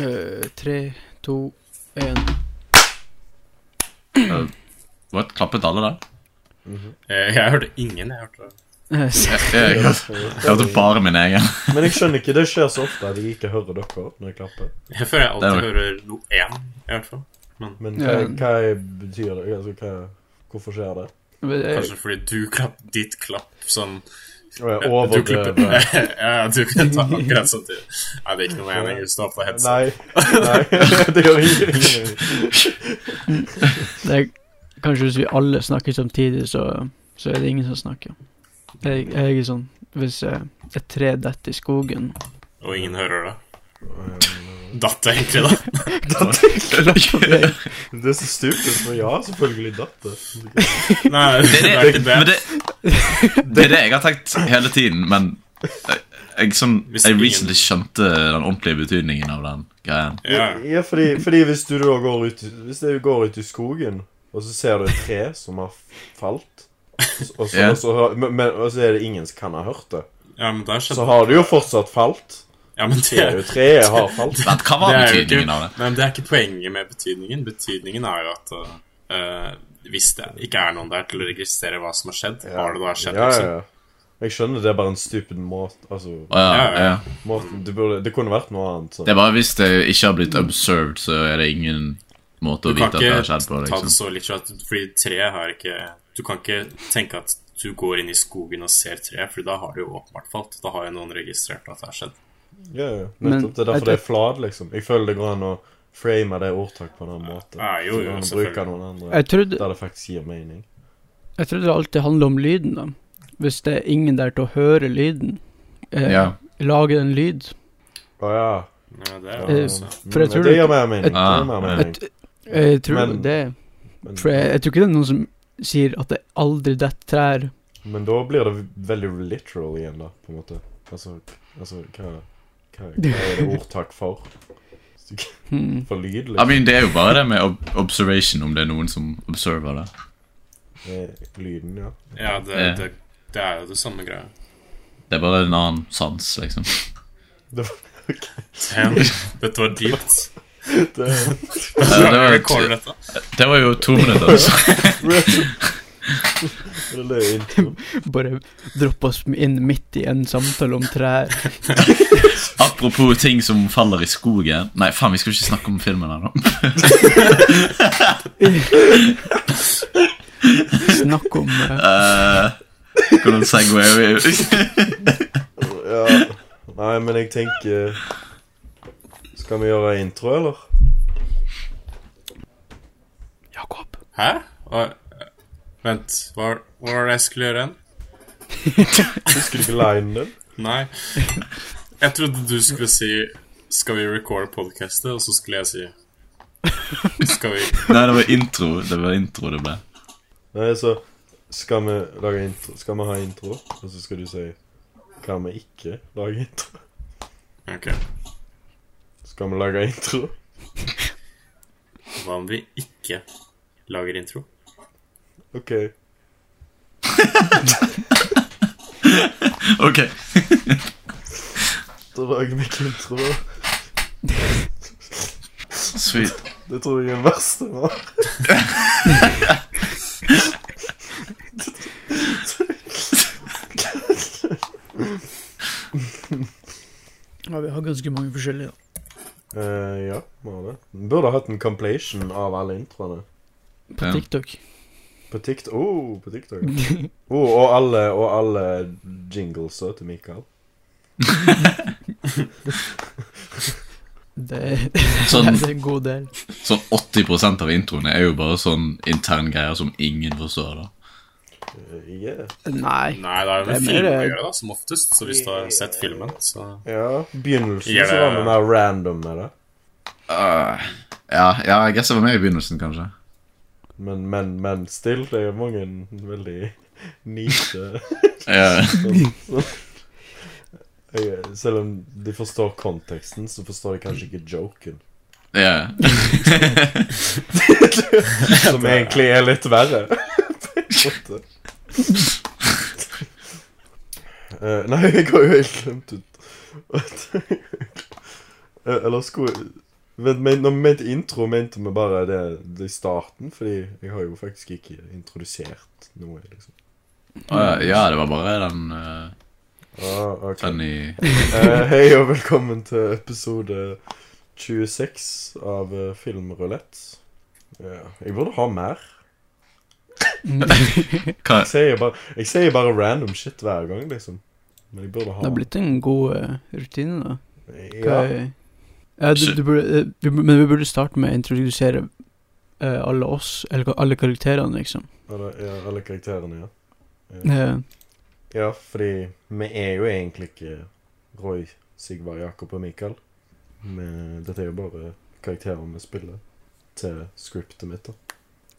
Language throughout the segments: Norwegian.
Eh, tre, to, én. What? Klappet alle der? Eh, Jeg hørte ingen. Jeg hørte Eh, Jeg, jeg, jeg, jeg hørte bare min egen. Men jeg skjønner ikke, det skjer så ofte at jeg ikke hører dere når jeg klapper. Jeg føler jeg alltid er hører noe én, i hvert fall. Men hva, hva betyr det? Altså, hva, hvorfor skjer det? Kanskje fordi du klapper ditt klapp sånn Jeg Du klipper det Ja, du kan ta akkurat sånn tid. Nei, det er ikke noe mening. Du står på headset. Nei, nei, det gjør ingen. Det er, kanskje hvis vi alle snakker samtidig, så, så er det ingen som snakker. Jeg, jeg er sånn Hvis eh, et tre detter i skogen Og ingen hører det. Datt det egentlig, da? Det er så stupid, men ja, selvfølgelig datt det. Nei, Det er ikke det. Det, det er det jeg har tenkt hele tiden, men jeg, jeg, sånn, jeg recently skjønte den ordentlige betydningen av den greien. Ja. Ja, fordi, fordi hvis du da går ut Hvis du går ut i skogen, og så ser du et tre som har falt, og så, Ja. og så, men, og så er det ingen som kan ha hørt det, ja, så har det jo fortsatt falt. Ja, men Det er jo treet har falt. Vent, hva var Det er jo betydningen ikke- av det? Men det er ikke poenget med betydningen. Betydningen er jo at uh, hvis det ikke er noen der til å registrere hva som har skjedd, har det da skjedd, Ja, ja, liksom? Jeg skjønner det er bare en stupid måte Altså, ja, Ja, ja. ja. måten, det, burde, det kunne vært noe annet. Så. Det er bare hvis det ikke har blitt observed, så er det ingen måte å vite at det har skjedd på. ta det liksom så literalt, fordi treet har ikke Du kan ikke tenke at du går inn i skogen og ser treet, for da har det jo åpenbart falt. Da har jo noen registrert at det har skjedd. Ja, ja. Nettopp. Det er derfor det er flad, liksom. Jeg føler det går an å frame det ordtak på en annen måte. Ja, jo, jo, så man bruker noen andre Jeg trodde, der det faktisk gir mening. jeg trodde det alltid handler om lyden, da. Hvis det er ingen der til å høre lyden, eh, Ja. lage en lyd. Å ja. Ja, det er Eh, for jeg tror det det- gir mer mening. et- Ah. Et, jeg tror Men- det For jeg, jeg tror ikke det er noen som sier at det aldri detter trær. men da blir det veldig literal igjen, da, på en måte. Altså, altså hva, hva, hva er det ordtak for? Hmm. For lyd, I liksom? mean, det er jo bare det med ob observation, om det er noen som observer det. Eh, Lyden, ja. Ja, det, Ja. det, det er jo det samme greia. Det er bare en annen sans, liksom. Det, Damn, dette var dypt. det, det, var, det var jo to minutter. altså. Bare droppe oss inn midt i en samtale om trær. Apropos ting som faller i skogen Nei, faen, vi skal ikke snakke om filmen her nå. Snakk om Hvordan Uh, hvordan segwayer vi Ja. Nei, men jeg tenker Skal vi gjøre intro, eller? Jakob. Hæ? Vent, hva, hva var det jeg skulle gjøre igjen? Husker du ikke linen din? Nei. Jeg trodde du skulle si 'Skal vi recorde podcastet?' Og så skulle jeg si 'Skal vi Nei, det var intro. Det var intro det ble. Nei, så skal vi lage intro Skal vi ha intro, og så skal du si Kan vi ikke lage intro. Ok. Skal vi lage intro? Hva om vi ikke lager intro? OK. Ok. Da lager vi ikke intro. Sweet. Det tror jeg er den verste nå. Ja, vi har ganske mange forskjellige. Eh, ja, vi har det. Burde burde hatt en compilation av alle introene. På Ja. På TikTok. Oh, på TikTok. Oh, og alle, og alle jinglesa til Mikael. Det Sånn, det er en god del. sånn 80% av introene er jo bare sånn interne greier som ingen forstår. da Eh, yeah. Nei. Nei, det er jo Det med mer, film å gjøre, da, som oftest. Så hvis du har sett filmen, så Ja, begynnelsen yeah. så var det mer random med det. Uh, ja, ja, jeg guess jeg var med i begynnelsen, kanskje. Men, men, men still, det er mange veldig nisje Ja, Jeg- Selv om de forstår konteksten, så forstår de kanskje ikke joken. ja. Som egentlig er litt verre. Eh, nei, jeg har jo helt glemt ut Eller skulle Men, men når vi mente intro, mente vi bare det, det i starten, fordi jeg har jo faktisk ikke introdusert noe, liksom. Å, ja, ja, det var bare den, uh, Ah, okay. den i Eh, hei og velkommen til episode 26 av uh, Filmrulett. Ja, jeg burde ha mer. Jeg sier, bare, jeg sier bare random shit hver gang, liksom. Men jeg burde ha Det har blitt en god uh, rutine, da. Ja. Hva er- Ja, du, du burde, eh, men vi burde starte med å introdusere eh, alle oss, eller alle karakterene, liksom. Alle, ja, alle karakterene, ja. ja. ja. Ja, fordi vi er jo egentlig ikke Roy, Sigvard, Jakob og Mikael. Men dette er jo bare karakterer vi spiller til scriptet mitt, da.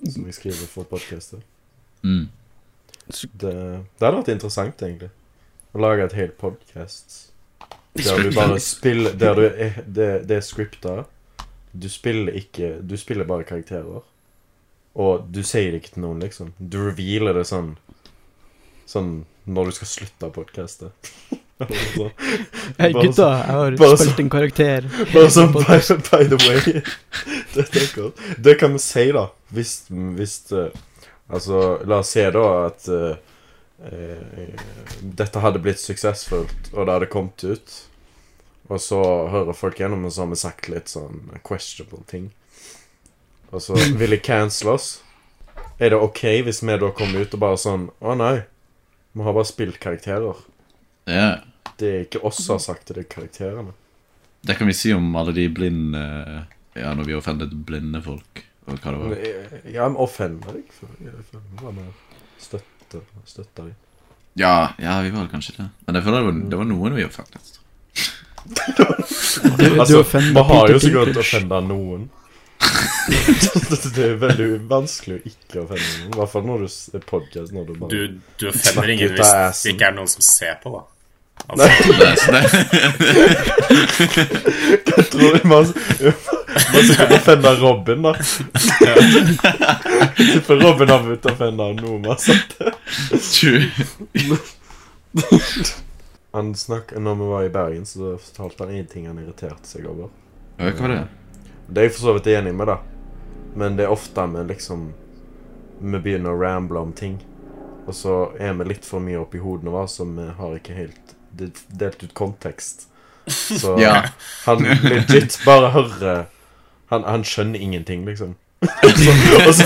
Som jeg skriver for podkastet. Mm. Det, det hadde vært interessant, egentlig. Å lage et helt podkast der du bare spiller Der du er, det, det er scripta. Du spiller ikke Du spiller bare karakterer. Og du sier det ikke til noen, liksom. Du revealer det sånn Sånn når du skal slutte podkastet. Hei, gutta, jeg har bare spilt en karakter. Bare sånn by, by the way. det, det. Det kan vi si, da. Hvis, hvis uh, Altså, la oss si da at uh, uh, dette hadde blitt suksessfullt, og det hadde kommet ut. Og så hører folk gjennom, og så har vi sagt litt sånn questionable ting. Og så vil de cancele oss. Er det OK hvis vi da kommer ut og bare sånn Å nei, vi har bare spilt karakterer. Ja. Det er ikke oss som har sagt det, det er karakterene. Det kan vi si om alle de blinde Ja, når vi har offendet blinde folk, og hva det var. eh, Ja, men offender deg. Hva med føler det var mer støtte, støtter de. Ja, ja, vi var kanskje det. Men jeg føler det var, det var noen vi offendet. Du, du Altså, offender man har jo så godt offenda noen. det er veldig vanskelig å ikke offende noen. I hvert fall når du er podcast når du bare Du, du offender ingen hvis det ikke er noen som ser på, da. Altså, Nei. Hva tror tror man, man skal offende Robin, da. For Robin har blitt offenda av noe vi har sagt. Han snakk, når vi var i Bergen, så fortalte han én ting han irriterte seg over. Ja, hva var det? Det er jeg for så vidt enig med, da. Men det er ofte vi liksom Vi begynner å ramble om ting. Og så er vi litt for mye oppi hodene våre, så vi har ikke helt delt ut kontekst. Så Ja. han legit bare hører Han, han skjønner ingenting, liksom. Og, så,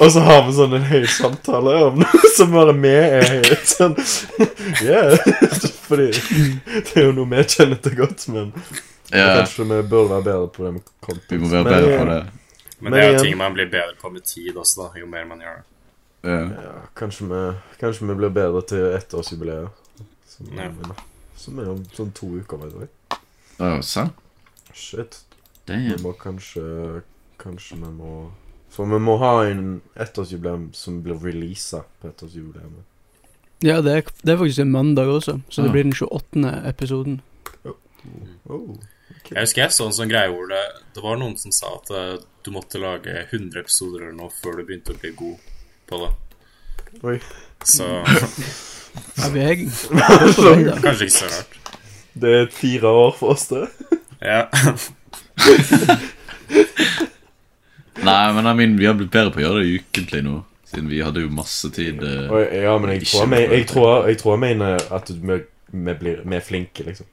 og så har vi sånn en høy samtale om noe som bare vi er helt sånn Yeah. Fordi det er jo noe vi kjenner til godt, men yeah. kanskje vi bør være bedre på det med content. Vi må være bedre på det. men det er jo ting man blir bedre på med tid også, da, jo mer man gjør det. Ja. Ja, kanskje vi, kanskje vi blir bedre til ettårsjubileet. Som, yeah. som er om sånn to uker, vet du. Å, sant? Shit. Vi må kanskje Kanskje vi må For vi må ha en ettårsjubileum som blir releasa på ettårsjubileet. Ja, det er, det er faktisk en mandag også, så det blir den 28. episoden. Oh. Jeg husker jeg så en sånn greie hvor det, det var noen som sa at eh, du måtte lage 100 episoder eller noe før du begynte å bli god på det. Oi. Så Ja, vi er på vei, da. kanskje ikke så rart. Det er fire år for oss, det. Ja. Nei, men I mean, vi har blitt bedre på å gjøre det ukentlig nå. Siden vi hadde jo masse tid. eh. Ja, men jeg tror jeg, jeg, tror, jeg, tror jeg mener at vi, vi, blir, vi er flinke, liksom.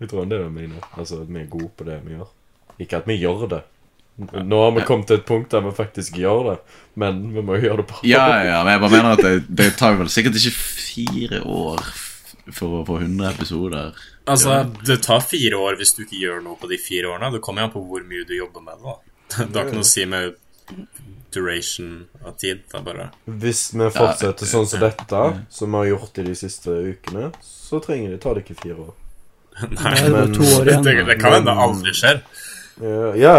Jeg tror det er det jeg mener. Altså at vi er gode på det vi gjør. Ikke at vi gjør det. Nå har vi kommet til et punkt der vi faktisk gjør det, men vi må jo gjøre det bra. Ja, ja, men jeg bare mener at det, det tar vel sikkert ikke fire år for å få 100 episoder. Altså, det tar fire år hvis du ikke gjør noe på de fire årene. Det kommer jo an på hvor mye du jobber med det. da. Det har ikke noe å si med duration av tid. Det er bare Hvis vi fortsetter sånn som dette, som vi har gjort i de siste ukene, så trenger det, tar det ikke fire år. Nei. Da det Men- to år igjen. det kan hende det aldri skjer. Ja, ja.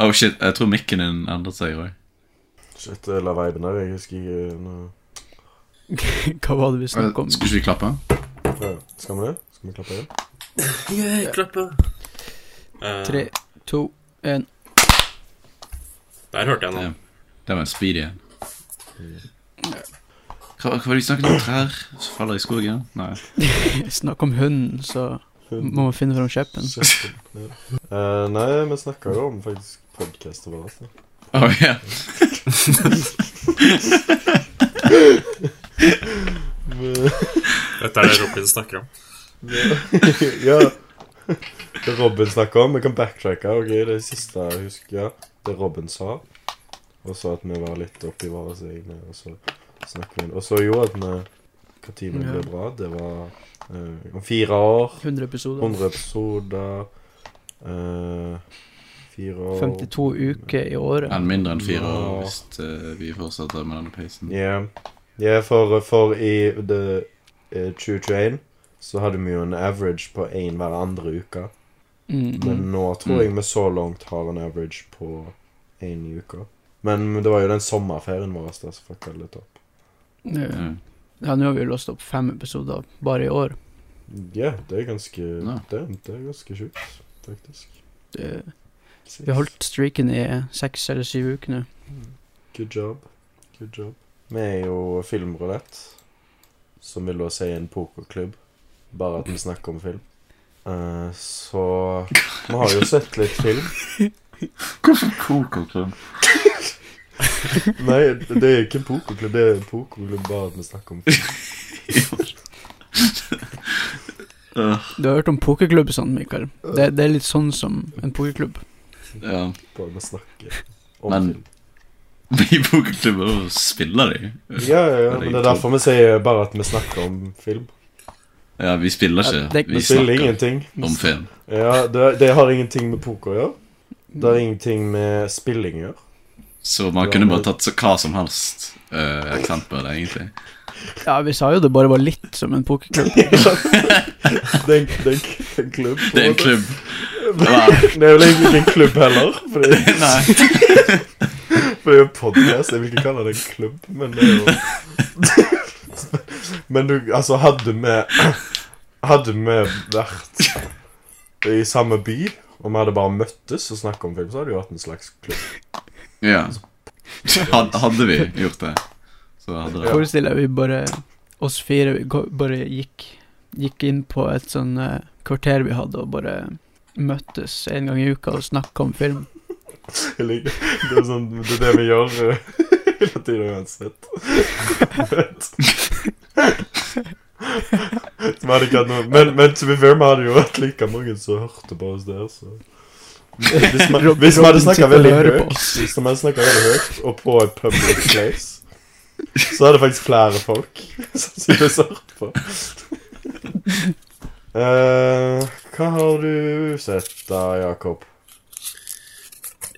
Oh shit, jeg tror mikken din endret seg òg. Shit, jeg la viben her. Jeg husker ikke nå. Hva var det vi snakket om? Skulle ikke vi klappe? Ja, Skal vi det? Skal vi klappe igjen? Yeah, klappe. Eh, Tre, to, én. Der hørte jeg noe. Det var en speedy en. Hva, hva var det vi snakket om? Trær som faller i skogen? Nei. Snakk om hunden, så Må man finne fram kjeppen. uh. Eh, nei, vi snakka jo om faktisk podkaster våre. altså. Å, ja. Dette er det Robin snakker om. ja. Det Robin snakker om. Vi kan backtracke. ok, Det siste jeg husker, ja. Det Robin sa. Og så at vi var litt oppi våre egne, og så snakker vi Og så gjorde at vi Hva timen ble bra? Det var uh, om fire år. 100 episoder. 100 episoder. uh, fire år 52 uker i året. Enn mindre enn fire år hvis uh, vi fortsetter med denne peisen. Ja, Ja, for, for i det, eh, 2021 så hadde vi jo en average på én hver andre uke. Mm, Men mm. nå tror jeg vi så langt har en average på én i uka. Men det var jo den sommerferien vår som fucka litt opp. Ja. Nå har vi jo låst opp fem episoder bare i år. Ja, det er ganske Ja. det, det er ganske sjukt, faktisk. Det, vi har holdt streaken i seks eller syv uker nå. Good job. Good job. Vi er jo Filmrulett, som vil da si en pokerklubb. Bare at vi snakker om film. Eh, så vi har jo sett litt film. Hvorfor pokerklubb? Nei, det er ikke en pokerklubb. Det er en pokerklubb bare at vi snakker om film. Du har hørt om pokerklubb sånn, Mikael? Det, det er litt sånn som en pokerklubb. Ja. Bare vi snakker om Men- film. I pokerklubber spiller de. Ja, ja, ja, men det er derfor vi sier bare at vi snakker om film. Ja, vi spiller Ja, ikke. det- Vi spiller ingenting. om film. Ja, det, det har ingenting med poker å gjøre. Det har ingenting med spilling å gjøre. Så man kunne bare tatt så hva som helst uh, eksempel, egentlig. Ja, vi sa jo det bare var litt som en pokerklubb. Det er det er en klubb. på Det er en måte. klubb. Det er vel egentlig ikke en klubb heller. For det, Nei. for det er jo podcast. Jeg vil ikke kalle det en klubb, men det er jo Men du, altså, hadde vi Hadde vi vært i samme by, og vi hadde bare møttes og snakket om film, så hadde det jo vært en slags klubb. Ja. Had- Hadde vi gjort det, så hadde det Forestill deg vi bare Oss fire vi bare gikk Gikk inn på et sånn eh, kvarter vi hadde, og bare møttes en gang i uka og snakka om film. Jeg liker Det er sånn Det er det vi gjør eh, hele tida uansett. Vi hadde ikke hatt noe Men, men to be fair, vi hadde jo vært like mange som hørte på oss der, så Hvis vi, hvis vi hadde snakka veldig høyt, hvis man hadde veldig høyt og på et public place, så hadde faktisk flere folk sannsynligvis hørt på. Uh, hva har du sett da, Jakob?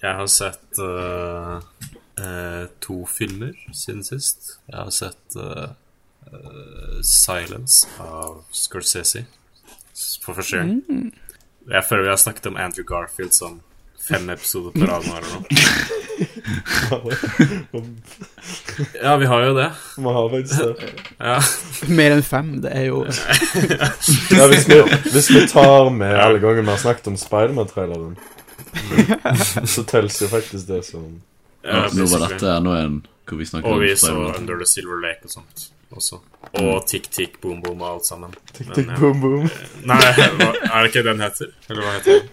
Jeg har sett uh, uh, to filmer siden sist. Jeg har sett 'Silence' av Scorsese for første gang. Mm. Jeg føler vi har snakket om Andrew Garfield som fem episoder på rad nå. eller noe. Ja, vi har jo det. Vi har faktisk det. Ja. Mer enn fem, det er jo Ja, hvis, vi, hvis vi tar med alle gangene vi har snakket om Spiderman-traileren, så telles jo faktisk det som Ja, Nå var dette nå en hvor vi snakker Og vi så Under the Silver Lake og sånt også. Og Tick Tick Boom Boom og alt sammen. Tikk, Men, tikk, ja. boom, boom. Nei, hva, er det ikke den heter? Eller hva heter den?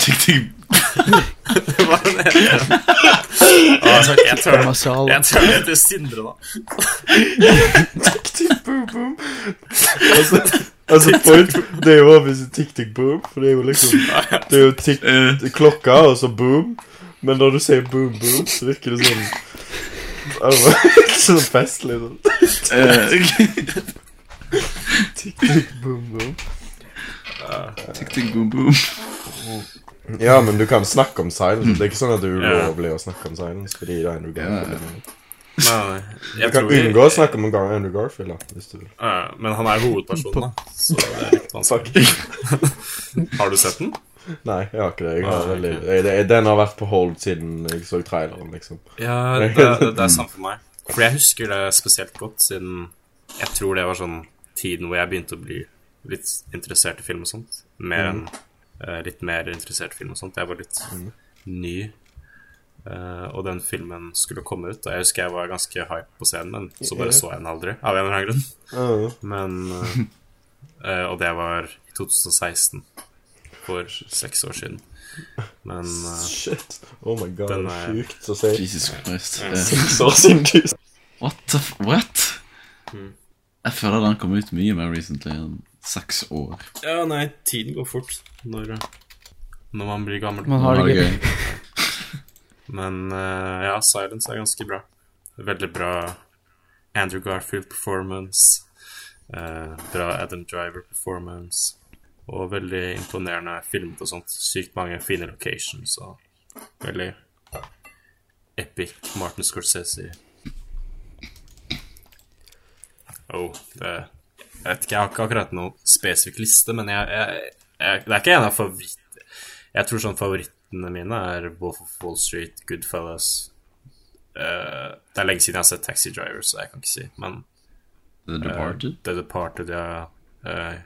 Tikk, tikk. Hva er den heter? Ah, altså, jeg tror det Masala. Jeg tror det heter Sindre, da. Tikk, tikk, boom, boom. Altså, altså point, det er jo obviously tikk, tikk, boom, for det er jo liksom Det er jo tikk, Eh, klokka, og så boom. Men når du sier boom, boom, så virker det sånn altså, Sånn festlig. Sånn. Eh, Tikk, tikk, boom, boom. Tikk, tikk, boom, boom. Ja, men du kan snakke om silence. Det er ikke sånn at det er ulovlig å snakke om silence. Fordi det er Andrew Garfield. Men Du kan unngå å snakke om Andrew Garfield, da, hvis du vil. Men han er hovedpersonen, da. Så det er litt vanskelig. Har du sett den? Nei, jeg har ikke det. Jeg har veldig, jeg, den har vært på hold siden jeg så traileren, liksom. Ja, det, det er sant for meg. For jeg husker det spesielt godt, siden jeg tror det var sånn tiden hvor jeg begynte å bli litt interessert i film og sånt. Mer enn uh, litt mer interessert i film og sånt. Jeg var litt ny. Uh, og den filmen skulle komme ut, og jeg husker jeg var ganske hype på scenen, men så bare så jeg den aldri, av en eller annen grunn. Uh, Men uh, og det var i 2016. For seks år siden. Men uh, Shit. Oh my god, Den er sjukt å si. Jesus Christ. Så Seks år siden du What the f... What? Mm. Jeg føler den kom ut mye mer recently enn seks år. Ja, nei, tiden går fort når, når man blir gammel. Man har det gøy. Men uh, ja, Silence er ganske bra. Veldig bra Andrew Garfield-performance. Uh, bra Adam Driver-performance. Og veldig imponerende filmet og sånt. Sykt mange fine locations og veldig epic Martin Scorsese. Oh, det Jeg vet ikke, jeg har ikke akkurat noen spesifikk liste, men jeg, jeg, jeg Det er ikke en av favoritt... Jeg tror sånn favorittene mine er Wolf of Wall Street, Goodfellas uh, Det er lenge siden jeg har sett Taxi Driver, så jeg kan ikke si, men The Departed? Departed? The Departed, ja. eh,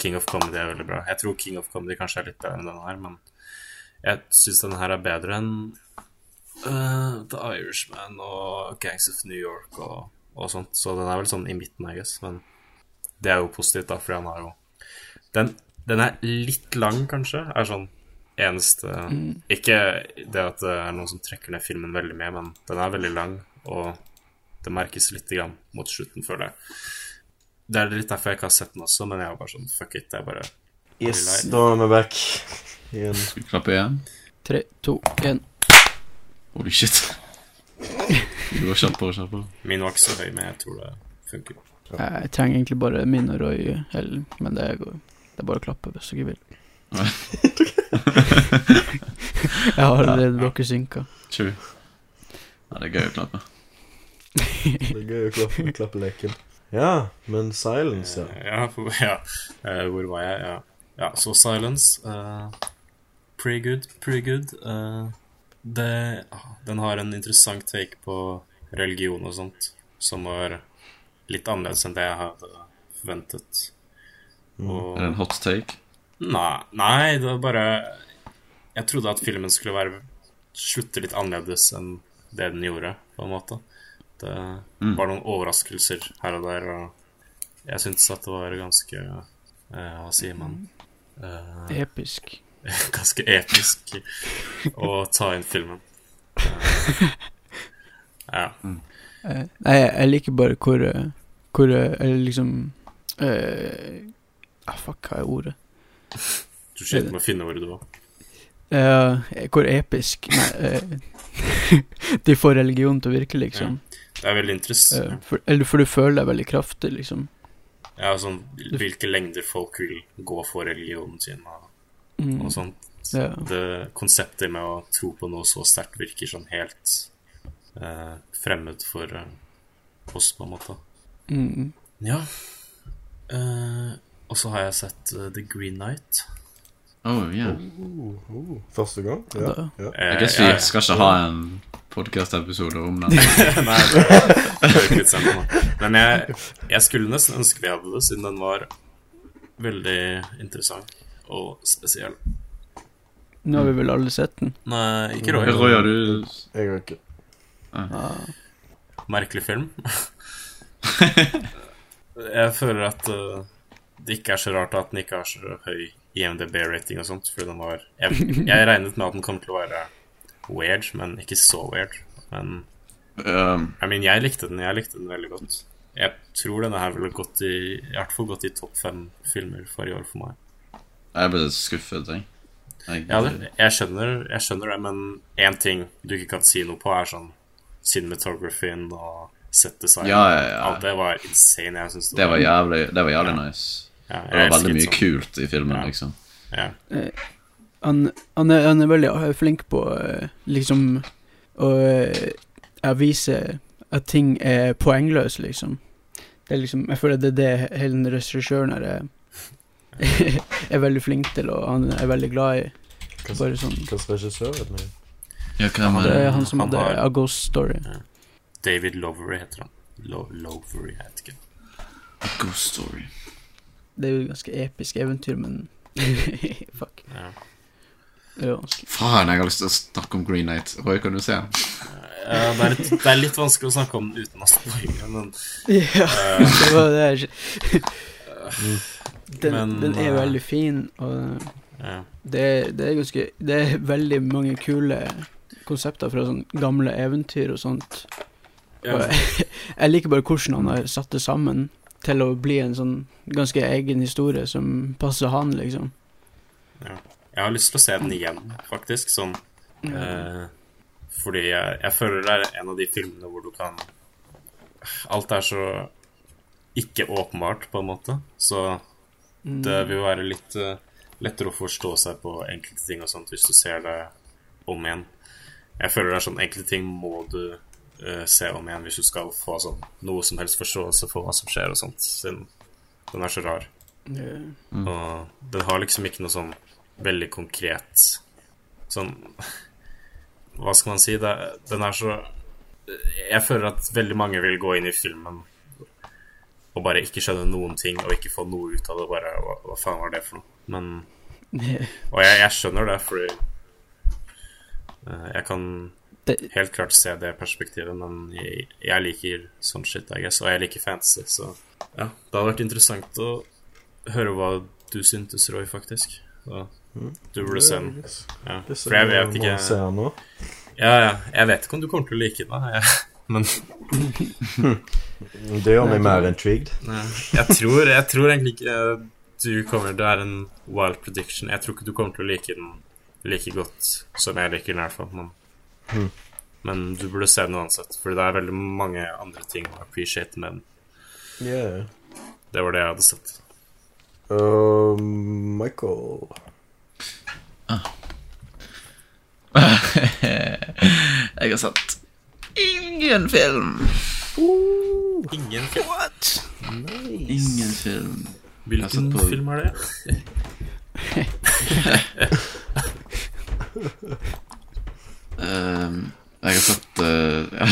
King of Comedy er veldig bra. Jeg tror King of Comedy kanskje er litt bedre enn denne her, men jeg syns denne her er bedre enn uh, The Irishman og Gangs of New York og, og sånt, så den er vel sånn i midten, I guess, men det er jo positivt, da, for han har jo Den, den er litt lang, kanskje, er sånn eneste Ikke det at det er noen som trekker ned filmen veldig med, men den er veldig lang, og det merkes litt grann mot slutten, føler jeg. Det er litt derfor jeg ikke har sett den også, men jeg var bare sånn Fuck it, det er bare Yes, da er vi back igjen. Skal vi klappe igjen? Tre, to, én. Holy shit. Du var kjappere og kjappere. Min var ikke så høy, men jeg tror det funker. Jeg trenger egentlig bare min og Roy Hell, men det går Det er bare å klappe hvis dere vil. Jeg har allerede dere synka. True. Ja, det er gøy å klappe. Det er gøy å klappe, klappe leken. Ja, men silence, ja. Eh, Ja, for, ja. Eh, hvor var jeg? Ja, ja så Silence. Uh, pretty good, pretty good. Uh, det, ah, den har en interessant take på religion og sånt, som var litt annerledes enn det jeg hadde forventet. Og Er det en hot take? Nei, nei, det var bare Jeg trodde at filmen skulle være slutte litt annerledes enn det den gjorde, på en måte. Det Mm. var noen overraskelser her og der, og jeg syntes at det var ganske eh, Hva sier man? Uh, Episk. ganske episk å ta inn filmen. Uh, ja. Eh, Nei, jeg, liker bare hvor Hvor Eller liksom eh, ah, Fuck, hva er ordet? Du sliter med å finne hvor du var. Eh, hvor episk Nei De får religion til å virke, liksom. Det er veldig interessant. Uh, for, eller for du føler deg veldig kraftig, liksom. Ja, sånn hvilke lengder folk vil gå for religionen sin og, Mm. og sånt. Ja. det konseptet med å tro på noe så sterkt virker sånn helt uh, fremmed for uh, oss, på en måte. Mm. Ja. Eh, og så har jeg sett The Green Knight. Oh, yeah. Oh, oh, oh. første gang? Ja. Ja. Jeg guess vi jeg- skal ikke ha en podcast-episode om den. Nei, det det er utsendt nå. Men jeg, jeg skulle nesten ønske vi hadde det, siden den var veldig interessant og spesiell. Nå har vi vel alle sett den. Nei, ikke Roy. Roy, har du Jeg har ikke Ah. Merkelig film. jeg føler at uh, det ikke er så rart at den ikke har så høy IMDb-rating og sånt, for den var jeg, jeg regnet med at den kom til å være weird, men ikke så weird. Men um, I mean, jeg likte den. Jeg likte den veldig godt. Jeg tror denne her ville gått i I hvert fall gått i topp fem filmer for i år for meg. Jeg ble skuffet, jeg. jeg Ja, det, jeg, skjønner, jeg skjønner det, men én ting du ikke kan si noe på, er sånn cinematographyen og set design. Ja, ja, ja. Alt det var insane. Jeg synes Det var jævlig, det var jævlig nice. ja, Det var veldig mye sånn. kult i filmen, Ja. liksom. Ja. Han, han, er, han er veldig flink på eh, liksom å eh, vise at ting er poengløse, liksom. Det er liksom Jeg føler det er det hele den regissøren her er er veldig flink til, og han er veldig glad i. Hva Bare sånn slags regissør er det? Ja, hvem Det er er han som Han hadde har- A Ghost Story. David Lovery heter han. Lo Lovery, heter ikke. A Ghost Story. Det er jo et ganske episk eventyr, men Fuck. Ja. Faen, jeg har lyst til å snakke om Green Night. Roy, kan du se? Ja, det, er litt, det er litt vanskelig å snakke om den uten å spoile, men Ja, uh, det var det jeg Den, Men, den er eh, veldig fin, og Ja. det, det er ganske Det er veldig mange kule konsepter fra sånn gamle eventyr og sånt. Og jeg, jeg liker bare hvordan han har satt det sammen til å bli en sånn ganske egen historie som passer han, liksom. Ja. Jeg har lyst til å se den igjen, faktisk. Sånn eh, Fordi jeg, jeg føler det er en av de filmene hvor du kan Alt er så ikke åpenbart, på en måte. Så Mm. det vil være litt uh, lettere å forstå seg på enkelte ting og sånt hvis du ser det om igjen. Jeg føler det er sånn enkelte ting må du uh, se om igjen hvis du skal få sånn noe som helst forståelse for hva som skjer og sånt. Siden den er så rar. Mm. Og den har liksom ikke noe sånn veldig konkret Sånn Hva skal man si? Det, den er så Jeg føler at veldig mange vil gå inn i filmen og bare ikke skjønne noen ting og ikke få noe ut av det. Bare hva, hva faen var det for noe? Men Og jeg, jeg skjønner det, fordi eh, jeg kan helt klart se det perspektivet, men jeg, jeg liker sånn shit, I guess, og jeg liker fantasy, så ja. Det hadde vært interessant å høre hva du syntes, Roy, faktisk. Så, du se den. Ja. For jeg vet ikke. Ja, ja. Jeg vet ikke om du kommer til å like den. Jeg, men Det gjør meg mer intrigued. jeg tror, jeg tror egentlig ikke du kommer Det er en wild prediction. Jeg tror ikke du kommer til å like den like godt som jeg liker den, i hvert fall. Men, Hmm. men du burde se den uansett, for det er veldig mange andre ting å appreciate med den. Yeah. Det var det jeg hadde sett. Uh, Michael Jeg har sett ingen film. Ingen film. what? Ingen film. Hvilken på- film er det? um, jeg har sett uh,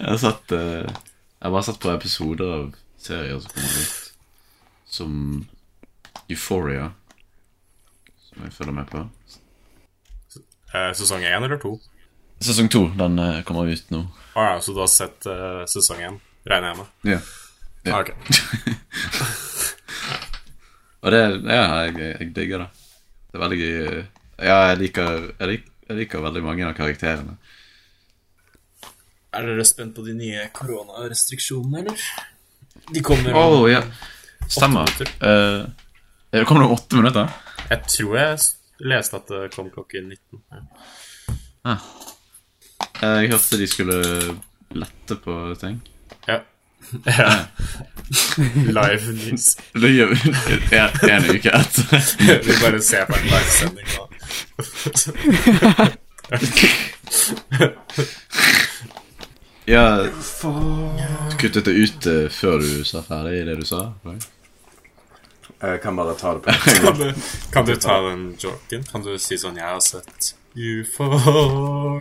Jeg har sett uh, Jeg har bare sett på episoder av serier som kommer ut. Som Euphoria. Jeg følger med på. Eh, sesong én eller to? Sesong to. Den eh, kommer ut nå. Å ja, så du har sett uh, sesong én, regner jeg med? Ja. Ja. Ah, ok. Og det Ja, jeg, jeg digger det. Det er veldig gøy. Ja, jeg liker, jeg, liker, jeg liker veldig mange av karakterene. Er dere spent på de nye koronarestriksjonene, eller? De kommer om oh, ja. Stemmer. minutter. Uh, det kommer om åtte minutter. Jeg tror jeg leste at det kom klokken 19. Ja. Eh, Jeg hørte de skulle lette på ting. Ja. ja. Live news. Det gjør vi en, uke etter. Vi bare ser på en livesending nå. Ja, kuttet det ut eh, før du sa ferdig det du sa. right? Jeg kan bare ta det på Kan du, kan du ta den joken? Kan du si sånn 'Jeg har sett UFO'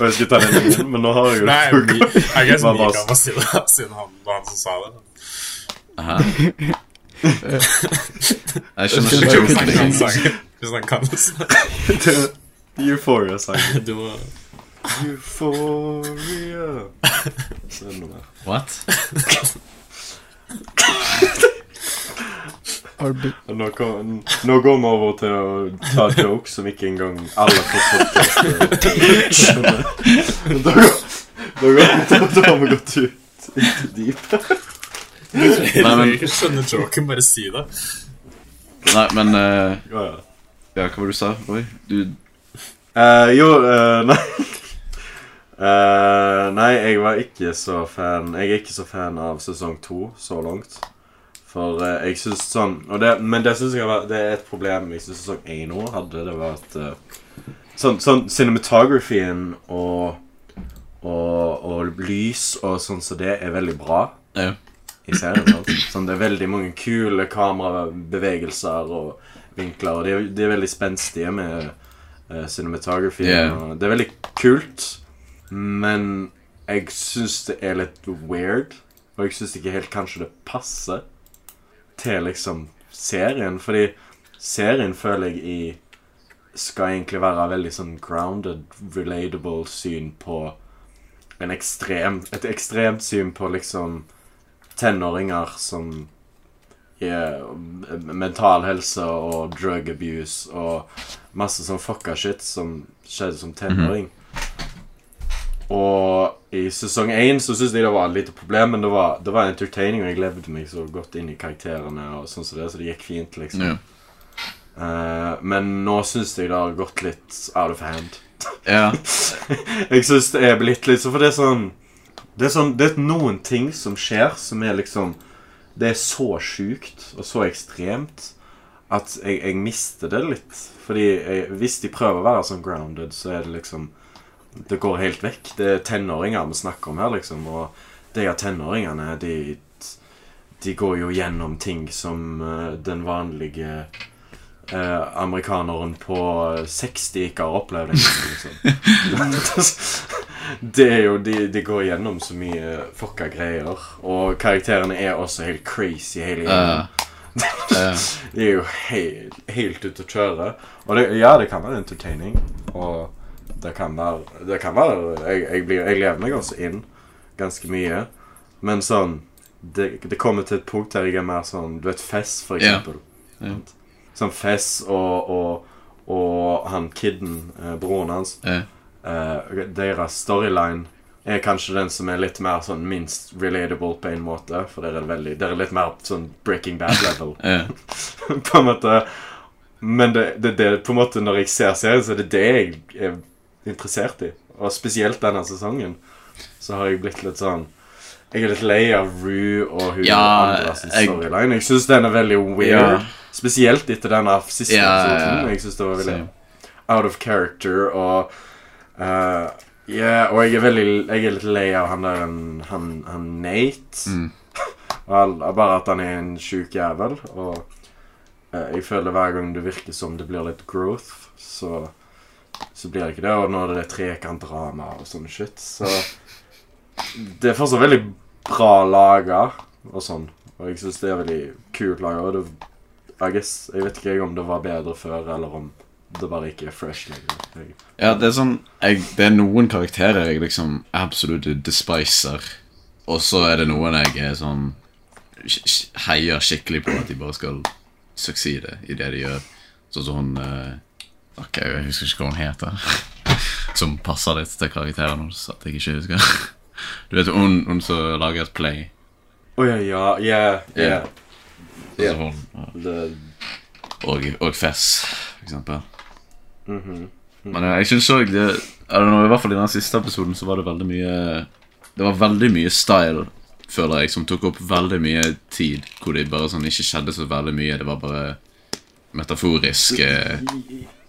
jeg skulle ta den inn, men nå har jeg jo Nei, jeg I guess Mika må si det, siden han var han som sa det. Aha. Jeg skjønner ikke joken han kan engang. sangen. Hvis han kan det. Euphoria-sangen. Du må Euphoria Så er det noe mer. What? Nå, kom, nå går vi over til å ta jokes som ikke engang alle får podcast skjønner. Da da har vi gått ut i dypet. Jeg Nei, men- ikke skjønner joken, bare si det. Nei, men uh, Ja, ja. Ja, hva var det du sa, Roy? Du uh, jo, uh, nei Eh, Nei, jeg var ikke så fan Jeg er ikke så fan av sesong to så langt. For eh, jeg syns sånn og det, Men det syns jeg var, det er et problem jeg syns sesong én nå hadde. Det var at eh, Sånn, sånn cinematografien og, og Og lys og sånn som det er veldig bra Ja. i serien. Sant? Sånn, det er veldig mange kule kamerabevegelser og vinkler, og de er, de er veldig spenstige med uh, cinematography. Yeah. og Det er veldig kult, men jeg syns det er litt weird. Og jeg syns ikke helt kanskje det passer til liksom serien, fordi serien føler jeg i skal egentlig være veldig sånn grounded, relatable syn på en ekstrem, et ekstremt syn på liksom tenåringer som er mental helse og drug abuse og masse sånn fucka shit som skjedde som tenåring. Og i sesong én så syns jeg det var et lite problem, men det var, det var entertaining, og jeg levde meg så godt inn i karakterene, og sånn som det, så det gikk fint, liksom. Ja. Uh, men nå syns jeg det har gått litt out of hand. ja. Jeg syns det er blitt litt For det er sånn Det er sånn Det er noen ting som skjer som er liksom Det er så sjukt og så ekstremt at jeg, jeg mister det litt. Fordi jeg, hvis de prøver å være sånn grounded, så er det liksom Det går helt vekk. Det er tenåringer vi snakker om her, liksom. Og de av tenåringene, de De går jo gjennom ting som eh, den vanlige eh, amerikaneren på 60 ikke har opplevd liksom. det er jo de, de går gjennom så mye fucka greier. Og karakterene er også helt crazy hele gjengen. Eh, eh, De er jo helt, helt ute å kjøre. Og det, ja, det kan være entertaining. Og det kan være, det kan være jeg, jeg, blir, jeg lever meg også inn ganske mye. Men sånn det, det kommer til et punkt der jeg er mer sånn Du vet Fess, for Ja. eksempel. Ja. Sånn Fess og, og, og han kidden, eh, broren hans eh, eh, Deres storyline er kanskje den som er litt mer sånn minst relatable på en måte. For det er veldig dere er litt mer sånn Breaking Bad-level. på en måte Men det, det, det på en måte når jeg ser serien, så er det det jeg er interessert i. Og spesielt denne sesongen så har jeg blitt litt sånn Jeg er litt lei av Rue og hun Ja, andre sin storyline. Jeg syns den er veldig weird. Ja. Spesielt etter denne siste Ja, episoden. Jeg synes det var veldig Same. out of character og uh, Ja, og jeg er veldig Jeg er litt lei av han der han, han Nate. Mm. Bare at han er en sjuk jævel. Og uh, jeg føler hver gang det virker som det blir litt growth, så Så blir det ikke det. Og nå er det trekantdrama og sånn shit, så Det er fortsatt veldig bra laga og sånn. Og jeg syns det er veldig kult laga. Og det I guess, jeg vet ikke om det var bedre før, eller om det bare ikke er fresh lenger. Ja, det er sånn jeg, Det er noen karakterer jeg liksom absolutt despiser. Og så er det noen jeg er sånn Heier skikkelig på at de bare skal succeede i det de gjør. Sånn som hun eh, Ok, jeg husker ikke hva hun heter. Som passer litt til karakteren hennes, at jeg ikke husker. Du vet hun, hun som lager et play. Å ja, ja, yeah, yeah. Sånn Ja. hun, ja. Og, og Fess, for eksempel. mhm. Men eh, jeg synes også det, know, I hvert fall i den siste episoden så var det veldig mye Det var veldig mye style, føler jeg, som tok opp veldig mye tid. Hvor det bare sånn ikke skjedde så veldig mye. Det var bare metaforisk.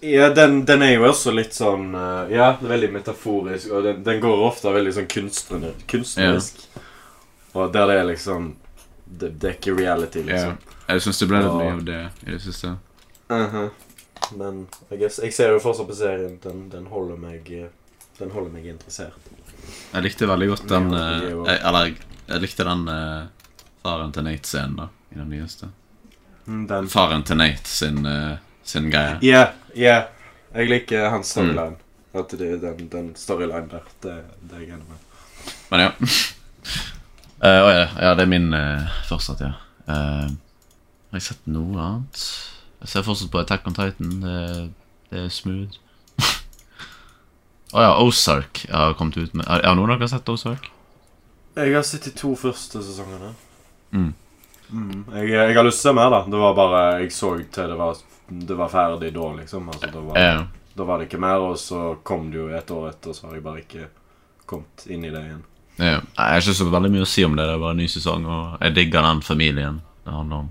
Ja, den, den er jo også litt sånn eh, Ja, veldig metaforisk, og den, den går ofte veldig sånn kunstner, kunstnerisk. Og der det er liksom Det, det er ikke reality, Ja. liksom. Jeg syns det ble litt mye av det i det siste. Mhm. Men I guess, jeg ser jo fortsatt på serien. Den, den holder meg eh, Den holder meg interessert. Jeg likte veldig godt den Ja, eh, jeg, Eller jeg, jeg likte den uh, faren til Nate-scenen, da. I den nyeste. Mm, Den Faren til Nate sin, eh, sin greie. Ja, ja. Jeg liker hans storyline. At det er den, den storyline der. Det, det er jeg enig med. Men ja. Eh, å ja, ja, det er min uh, fortsatt, ja. Uh, har jeg sett noe annet? Jeg ser fortsatt på Attack on Titan. Det, det er smooth. Å ja, Ozark har kommet ut med Har har noen av dere sett Ozark? Jeg har sett de to første sesongene. Mm. Mm. Jeg, jeg har lyst til å se mer, da. Det var bare Jeg så til det var, det var ferdig da, liksom. Altså, da, var, Eh, da var det ikke mer, og så kom det jo et år etter, så har jeg bare ikke kommet inn i det igjen. ja. Jeg har ikke så veldig mye å si om det. Det er bare en ny sesong, og jeg digger den familien det handler om.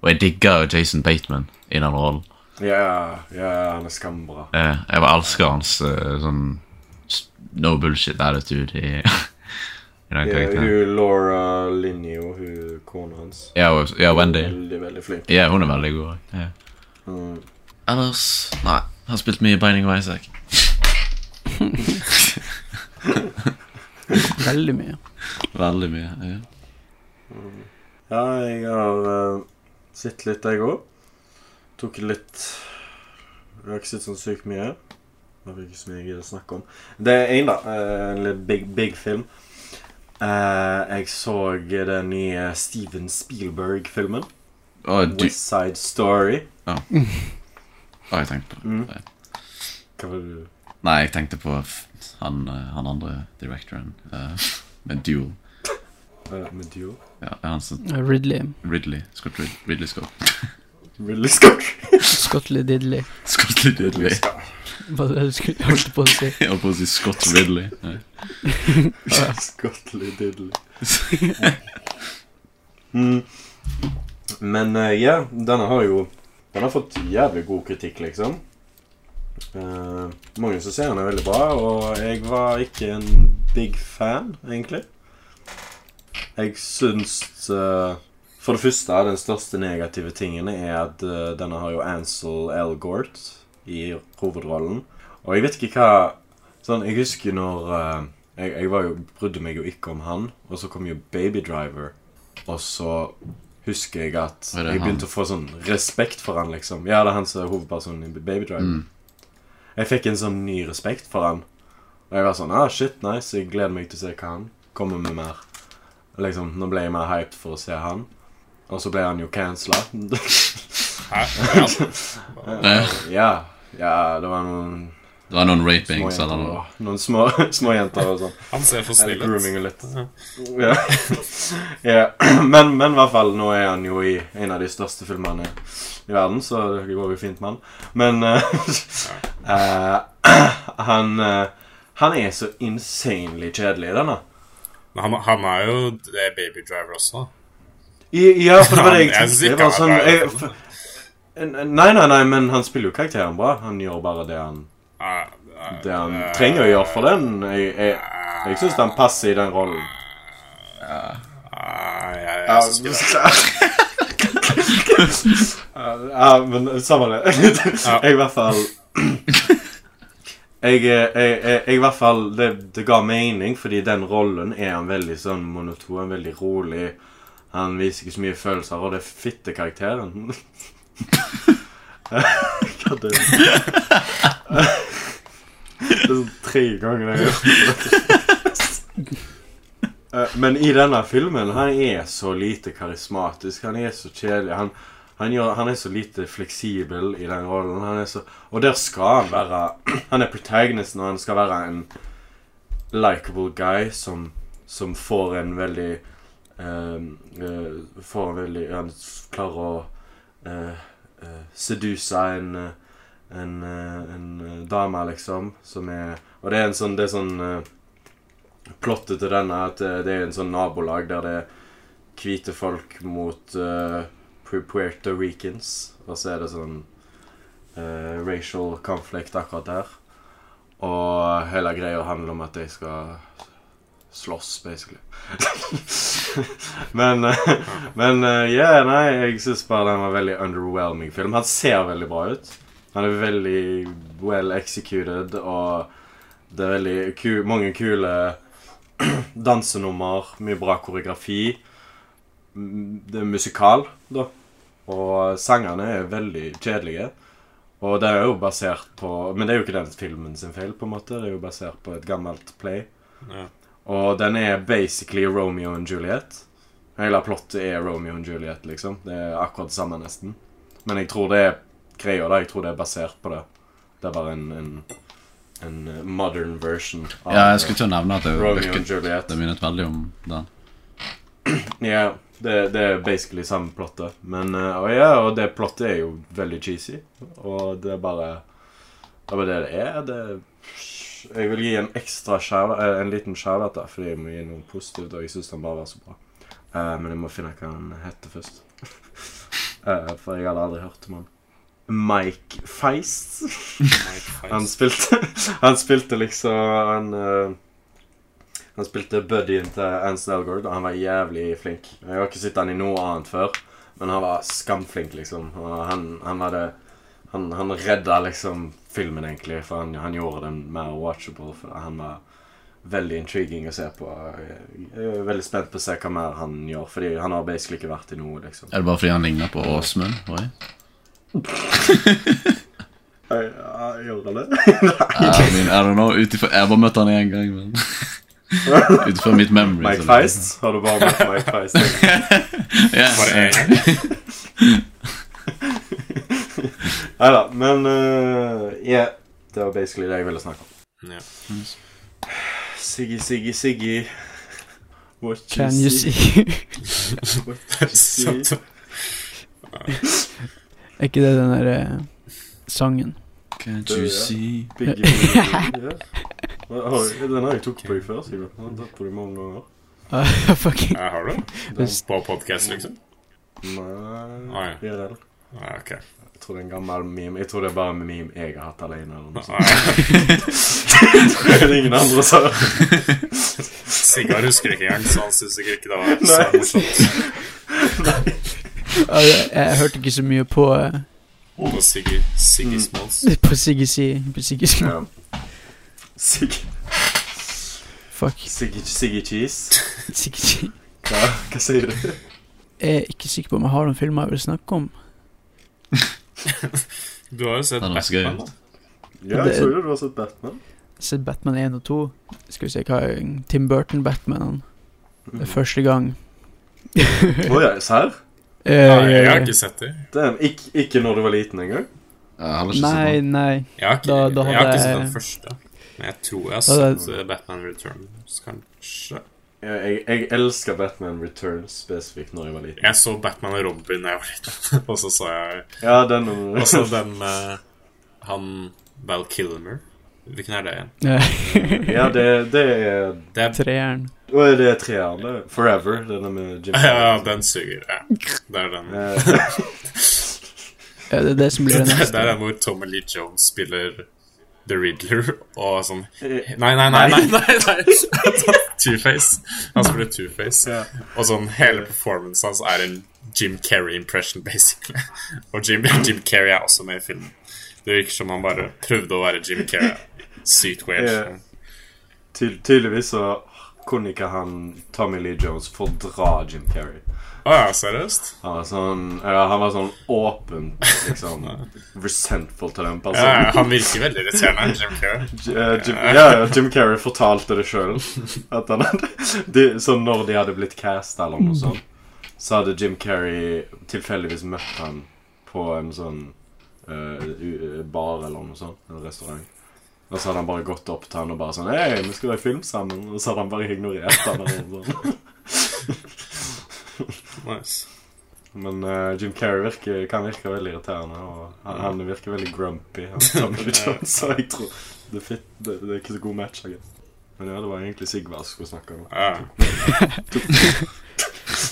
Og jeg digger Jason Bateman i den rollen. Ja, ja, han er skambra. Jeg bare elsker hans eh, sånn no bullshit attitude i, i den Ja, hun Laura Linney og hun kona hans. Ja, og, ja, Wendy. Veldig, veldig flink. Ja, hun er veldig god. Ja. Mm. Ellers Nei. Har spilt mye Binding of Isaac. Veldig mye. Veldig mye. Ja. Ja, jeg har uh, sett litt, jeg òg. Tok litt Jeg har ikke sett sånn sykt mye. Det er ikke så mye jeg gidder å snakke om. Det er én, da. eh, en litt big, big film. Uh, jeg så den nye Steven Spielberg-filmen. Å, du West Side Story. Å, jeg tenkte på det. Mm. Hva var det du Nei, jeg tenkte på han, eh, han andre directoren uh, med Duel. eh, Med Duel? Ja, er han som Ridley. Ridley. Scott Rid Ridley Scott. Ridley Scott. Scottley Diddley. Scott Ridley. Hva var det du skulle holdt på å si? Jeg holdt på å si Scott Ridley. Scottley Diddley. mm. Men eh, ja, denne har jo Den har fått jævlig god kritikk, liksom. Uh, mange som ser den er veldig bra, og jeg var ikke en big fan, egentlig. Jeg syns uh, For det første, den største negative tingen er at denne har jo Ansel Elgort i hovedrollen. Og jeg vet ikke hva Sånn, jeg husker når jeg, jeg jo, brydde meg jo ikke om han, og så kom jo Baby Driver. Og så husker jeg at jeg begynte han? å få sånn respekt for han, liksom. Ja, det er han som er hovedpersonen i Baby Drive. Mm. Jeg fikk en sånn ny respekt for han. Og jeg var sånn ah, shit, nice. Jeg gleder meg til å se hva han kommer med mer. Liksom, Nå ble jeg mer hyped for å se han. Og så ble han jo cancela. Hæ? Ja. Ja, ja, det var noen Det var noen rapings eller noe. Noen små, små jenter og sånn. Han ser for Eller snill ut. litt. Ja. ja. Men, men i hvert fall, nå er han jo i en av de største filmene i verden, så det går jo fint med han. Men uh, eh, han, uh, han er så insanely kjedelig i denne. Men han, han er jo det er Baby Driver også. I, ja, for det var det jeg tenkte. Det var sånn, jeg, for, nei, nei, nei, men han spiller jo karakteren bra. Han gjør bare det han, det han eh, trenger å gjøre for den. Jeg, jeg, jeg syns han passer i den rollen. Ja. Ja, jeg, Ja, men samme det. Jeg i hvert fall jeg, jeg, jeg i hvert fall det, det ga mening, fordi den rollen er han veldig sånn monoton, veldig rolig. Han viser ikke så mye følelser, og det er fittekarakteren. Hva er det? Er sånn tre ganger jeg har. Eh, Men i denne filmen, han er så lite karismatisk. Han er så kjedelig. Han, han, gjør, han er så lite fleksibel i den rollen. Så, og der skal han være Han er protagonisten, og han skal være en likeable guy som, som får en veldig eh, eh, Får en veldig Han klarer å uh, seduse en eh, en, eh, en eh, dame, liksom, som er Og det er en sånn Det er sånn eh, Plottet til denne at eh, det er en sånn nabolag der det er hvite folk mot uh, Puerto Ricans. Og så er det sånn uh, racial conflict akkurat der. Og hele greia handler om at de skal slåss, basically. men eh, men ja, nei, jeg syns bare den var veldig underwhelming film. Han ser veldig bra ut. Han er veldig well executed, og det er veldig ku mange kule dansenummer, mye bra koreografi. Det er musikal, da. Og sangene er veldig kjedelige. Og det er jo basert på Men det er jo ikke den filmen sin feil, på en måte. Det er jo basert på et gammelt play. Ja. Og den er basically Romeo and Juliet. Hele plottet er Romeo and Juliet, liksom. Det er akkurat det samme, nesten. Men jeg tror det er greia, da. Jeg tror det er basert på det. Det er bare en, en, en modern version av Ja, jeg skulle til å nevne at det Romeo and virket Juliet. Det minnet veldig om den. Ja, det, det er basically samme plottet. Men eh, og ja, og det plottet er jo veldig cheesy. Og det er bare Det er bare det det er. Det Jeg vil gi en ekstra shout- eh, En liten shout-out, da, fordi jeg må gi noe positivt. Og jeg syns den bare var så bra. Uh, men jeg må finne hva han heter først. uh, for jeg hadde aldri hørt om han. Mike Feist. Mike Han spilte Han spilte liksom Han uh, Han spilte buddyen til Ansel Elgord, og han var jævlig flink. Jeg har ikke sett han i noe annet før, men han var skamflink, liksom. Og han, han var det han, han redda liksom filmen, egentlig, for han, han gjorde den mer watchable. For han var veldig intriguing å se på. Jeg er veldig spent på å se hva mer han gjør, fordi han har basically ikke vært i noe, liksom. Er det bare fordi han ligner på Åsmund? Gjorde han det? I mean, I don't know, Utifra, Jeg bare møtte han én gang, men Ut ifra mitt memory. Mike Feist? Har du bare møtt Mike Feist? Ja, Bare ja. en gang. Nei da, men uh, yeah, Det var basically det jeg ville snakke om. Ja. Siggy, Siggy, Siggy. What you Can you see? What you see? Er ikke det den derre uh, sangen? Can't you see Biggie, Biggie, yeah. Den har jeg tok på deg før, Sigurd. Jeg har tatt på deg mange ganger. Uh, Fucking har du? Den, På podcast, liksom? nei, Ah, ja. IRL. Ah, ok. Jeg tror det er en gammel meme. Jeg tror det er bare en meme jeg har hatt alene. Eller noe sånt. Det er ingen andre som Sigvard husker ikke engang, så han syns sikkert ikke det var så morsomt. Jeg, jeg hørte ikke så mye på uh, På Siggy, Siggy Smalls. På Siggy Si På Siggy Fuck. Siggy, Siggy Cheese. Siggy Cheese. Hva, hva sier du? Jeg er ikke sikker på om jeg har noen filmer jeg vil snakke om. Du har jo sett. Batman. Ja, jeg tror jo du har sett Batman. Jeg har sett Batman 1 og 2. Skal vi se hva er Tim Burton-Batman. Det er første gang. Å ja, serr? Eh, Nei, jeg har ikke sett det. Damn, ikke, ikke når du var liten engang? Nei, nei. Jeg har ikke, Da- da jeg har ikke sett den første. Men jeg tror jeg har sett eh, Batman Returns, kanskje. Jeg, jeg, elsker Batman Returns spesifikt når jeg var liten. Jeg så Batman og Robin da jeg var liten, og så så jeg Ja, den også den med han Val Kilmer. Hvilken er det igjen? Eh, Ja, det, det er Det er Treeren. Å, er det treeren? det? Forever? Denne med Jim Ja, den suger. Ja. Det er den. Eh, Ja, det er det som blir det Det er den hvor Tommy Lee Jones spiller The Riddler og sånn eh, Nei, nei, nei, nei, nei, nei. Two-Face. Han spiller Two-Face. Ja. Og sånn hele performancen hans er en Jim Carrey-impression, basically. Og Jim, Jim Carrey er også med i filmen. Det virker som han bare prøvde å være Jim Carrey. Sykt weird. Ja. ty tydeligvis så kunne ikke han Tommy Lee Jones fordra Jim Carrey. Ja, seriøst? Han var sånn, ja, han var sånn åpent liksom resentful til den Ja, personen. han virker veldig irriterende, Jim Carrey. J- eh, Jim, ja, ja, Jim Carrey fortalte det sjøl. Så når de hadde blitt cast eller noe sånt, så hadde Jim Carrey tilfeldigvis møtt han på en sånn uh, bar eller noe sånt. En restaurant. Og så hadde han bare gått opp til han og bare sånn Hei, vi skal lage film sammen. Og så hadde han bare ignorert han. Noe sånt. Nice. Men uh, Jim Carrey virker, kan virke veldig irriterende, og han, han virker veldig grumpy. Så jeg tror det, fit, det, det er ikke så god match. Jeg. Men ja, det var egentlig Sigvard som skulle snakke om. Ja.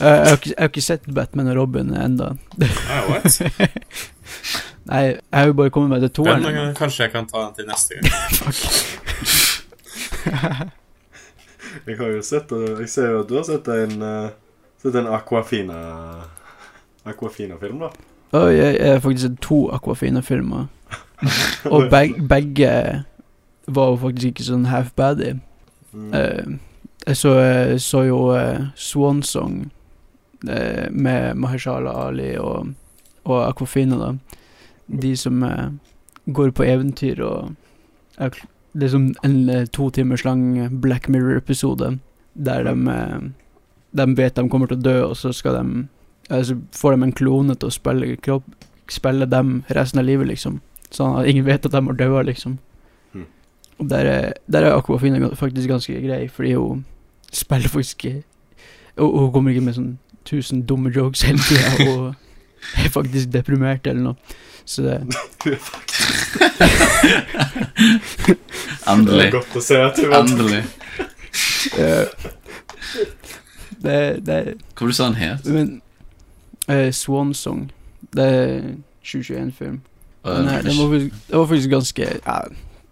Eh, jeg, har ikke, jeg har ikke sett Batman og Robin Ja, what? Nei, jeg har jo bare kommet med det toeren. eh, kanskje jeg kan ta den til neste gang. Jeg har jo sett og Jeg ser jo at du har sett en uh, Sett en Aquafina Aquafina-film, da. Oi, jeg, jeg har faktisk sett to Aquafina-filmer. Og beg, begge var jo faktisk ikke sånn half-baddy. Mm. Uh, jeg så, jeg så jo uh, Swan Song eh, med Mahershala Ali og, og Aquafina, da. De som eh, går på eventyr og er Det er som en eh, to timers lang Black Mirror-episode der de, eh, de vet de kommer til å dø, og så skal de eh, Så får de en klone til å spille, kropp, spille dem resten av livet, liksom. Sånn at ingen vet at de har daua, liksom. Mhm. Og der er, der er Aquafina faktisk ganske grei, fordi hun spiller faktisk Og hun kommer ikke med sånn tusen dumme jokes hele tida, og er faktisk deprimert eller noe. Så det Det Endelig. er godt å se at du. Endelig. eh, Det, det Hva var det du sa han het? Men uh, Swan Song, det er 2021-film. Den, er- den, var faktisk- den var faktisk ganske ja,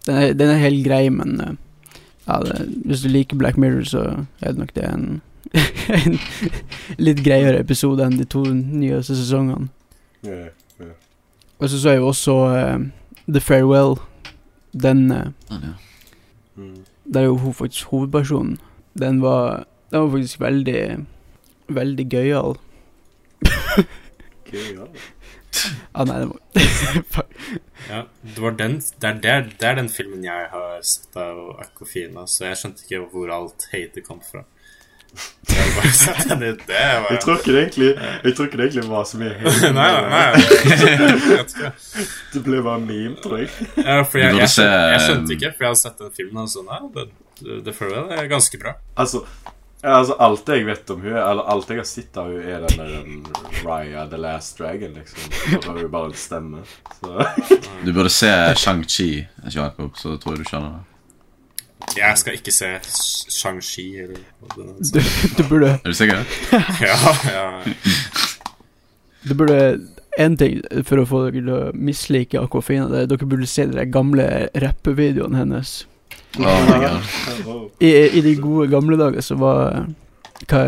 den, er, den er helt grei, men uh, ja, det, hvis du liker Black Mirror, så er det nok det en, en litt greiere episode enn de to nyeste sesongene. Ja, Og så så jeg jo også eh, The Farewell. Den eh, Ah, ja. mm. Der er jo hun faktisk hovedpersonen. Den var, den var faktisk veldig Veldig gøyal. Gøy, ja. Ah, nei, det må Ja, det, var den, det, er, det, er, det er den filmen jeg har sett av Aquafina, så jeg skjønte ikke hvor alt hatet kom fra. Jeg bare sett den ut. Det Jeg tror ikke det egentlig Jeg tror ikke det egentlig var så mye Nei, nei, nei. Ikke. Det ble bare meme, tror jeg. Ja, jeg, jeg, skjønte, jeg skjønte ikke, for jeg hadde sett den filmen og sånn, ja, det, det føler jeg det er ganske bra. Altså, ja, altså alt jeg vet om hun Eller alt jeg har sett av hun er den der um, Raya the Last Dragon, liksom. Da er hun bare en stemme. Så Du burde se Shang-Chi, Jakob, så tror jeg du skjønner det. Jeg skal ikke se Shang-Chi eller Du, du burde Er du sikker? Ja, ja. Du burde En ting for å få dere til å mislike Aquafina, det er dere burde se de gamle rappevideoene hennes. Oh. I, I de gode gamle dager så var Hva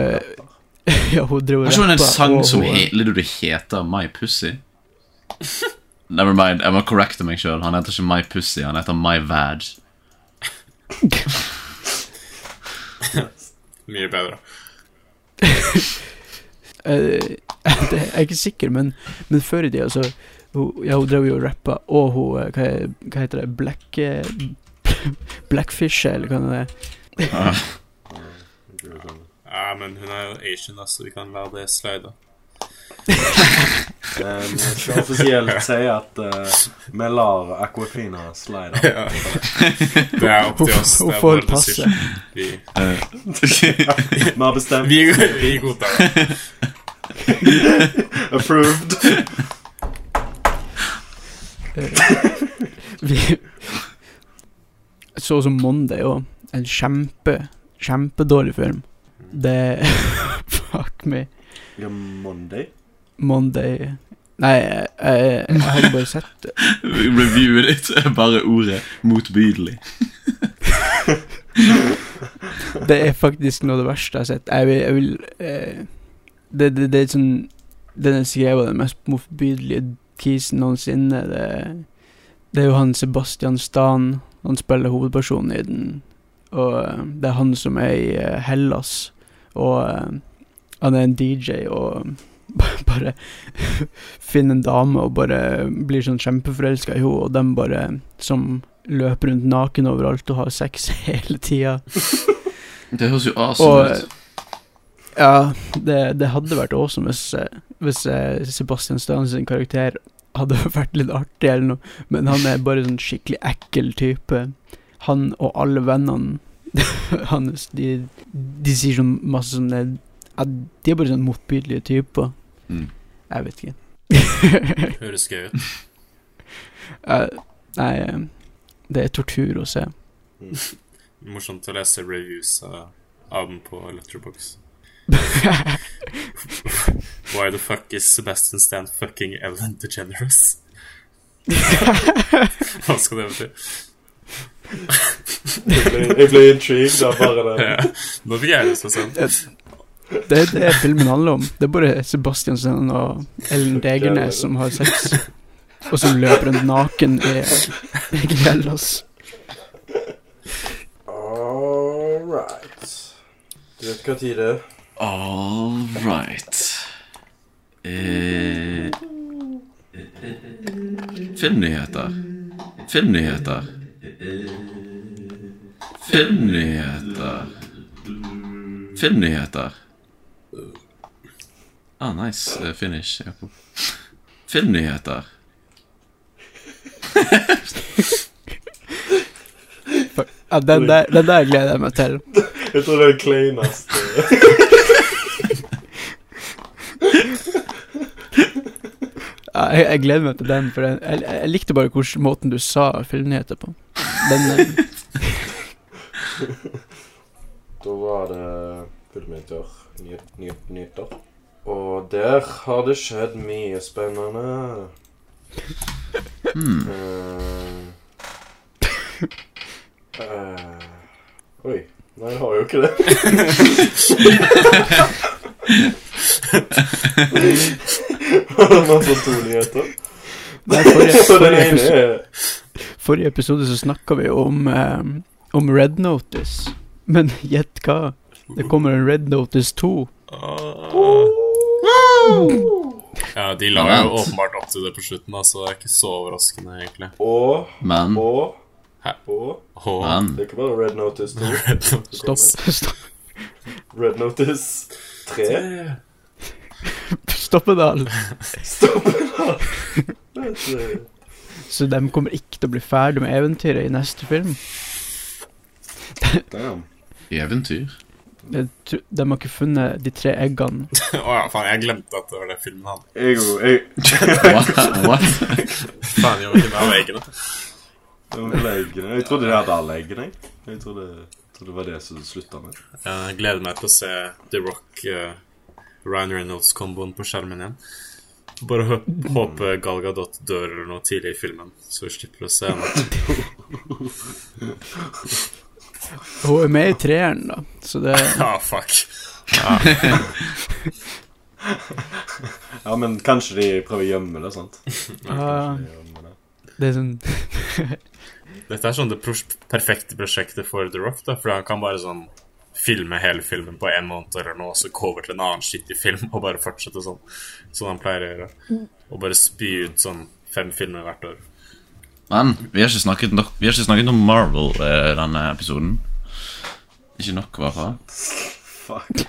Ja, hun drev og Har ikke hun en sang som heter, heter My Pussy? Never mind, jeg må correcte meg sjøl. Han heter ikke My Pussy, han heter My Vag. Mye bedre. Eh, Jeg er ikke sikker, men, men før i tida så hun, Ja, hun drev jo og rappa, og hun eh, hva, hva heter det Black eh, Blackfish, eller hva det er. Ah, Ja, men hun er jo Asian, så vi kan være det sløyda. um, jeg skal offisielt si at uh, vi lar Aquafina slide. Ja. Det er opp til oss. Hun får passe. Vi, Vi har bestemt. vi, vi godtar det. Approved. Vi Så som Monday òg. En kjempe, kjempedårlig film. Det Fuck me. Ja, Monday. Monday Nei, jeg, jeg, jeg har bare sett det. Reviewet ditt er bare ordet motbydelig. Det er faktisk noe av det verste jeg har sett. Jeg vil, jeg vil eh, det, det, det er sånn Den er skrevet av den mest motbydelige kisen noensinne. Det, det er jo han Sebastian Stan. Han spiller hovedpersonen i den. Og eh, det er han som er i eh, Hellas. Og eh, han er en DJ og bare finner en dame og bare blir sånn kjempeforelska i henne, og dem bare som løper rundt naken overalt og har sex hele tida. Det høres jo awesome ut. ja, det, det hadde vært awesome hvis, hvis Sebastian Stan sin karakter hadde vært litt artig eller noe, men han er bare sånn skikkelig ekkel type. Han og alle vennene hans, de, de sier sånn masse sånne De er bare sånn motbydelige typer. Mm. Jeg vet ikke. Høres gøy ut. Uh, nei, eh, det er tortur å se. Morsomt å lese reviews av, av den på Letterbox. Why the fuck is Sebastian Stan fucking Ellen DeGeneres? Hva skal det bety? Jeg ble, intrigued av bare det. Ja, Nå fikk jeg lyst til å se. Det er det filmen handler om. Det er bare Sebastian Stan og Ellen Degernes som har sex, og som løper rundt naken i, i Hellas. All right. Du vet hva tid det er? All right. Eh, filmnyheter. Filmnyheter. Filmnyheter. Filmnyheter. Ah, nice eh, finish, Jakob. Filmnyheter. Ja, den der, den der gleder jeg meg til. Jeg tror det er det kleineste. Ja, jeg, jeg gleder meg til den, for jeg, jeg, jeg likte bare hvordan måten du sa filmnyheter på. Den eh, Da var det filmnyheter. Nyhet, ny, nyheter. Og der har det skjedd mye spennende. Hmm. Uh, uh, oi. Nei, jeg har jo ikke det. To nyheter? nei, forrige, forrige, episode, er forrige episode så snakka vi om um, Om Red Notice. Men gjett hva? Det kommer en Red Notice 2. Åh. Ja, de la jo åpenbart opp til det på slutten, da, så det er ikke så overraskende, egentlig. Og Men, Og og, Og men Det kan være Red Notice 2. Stopp. Stopp. Red Notice 3. Stoppedal. Stoppedal. da! Så de kommer ikke til å bli ferdig med eventyret i neste film. Damn. eventyr? De har ikke funnet de tre eggene. Å ja, faen, jeg glemte at det var det filmen han Jeg ego. jeg What? What? Faen, jeg var ikke med av eggene. Jeg trodde de hadde alle eggene. jeg. Jeg trodde, trodde det var det som slutta med. Jeg gleder meg til å se The Rock uh, Ryan Reynolds-komboen på skjermen igjen. Bare hå håpe Gal Gadot dør eller noe tidlig i filmen, så vi slipper å se henne. Hun er med i treeren, da, så det Ah, fuck. Ja, men kanskje de prøver å gjemme det, sant? ja, det. Det er sånn Dette er sånn det perfekte prosjektet for The Rock, da, for han kan bare sånn filme hele filmen på en måned eller noe, og så gå over til en annen skittig film og bare fortsette sånn, som han pleier å gjøre. Og bare spy ut sånn fem filmer hvert år. Men vi har ikke snakket, nok, vi har ikke snakket om Marvel eh, denne episoden. Ikke nok, i hvert fall. Fuck.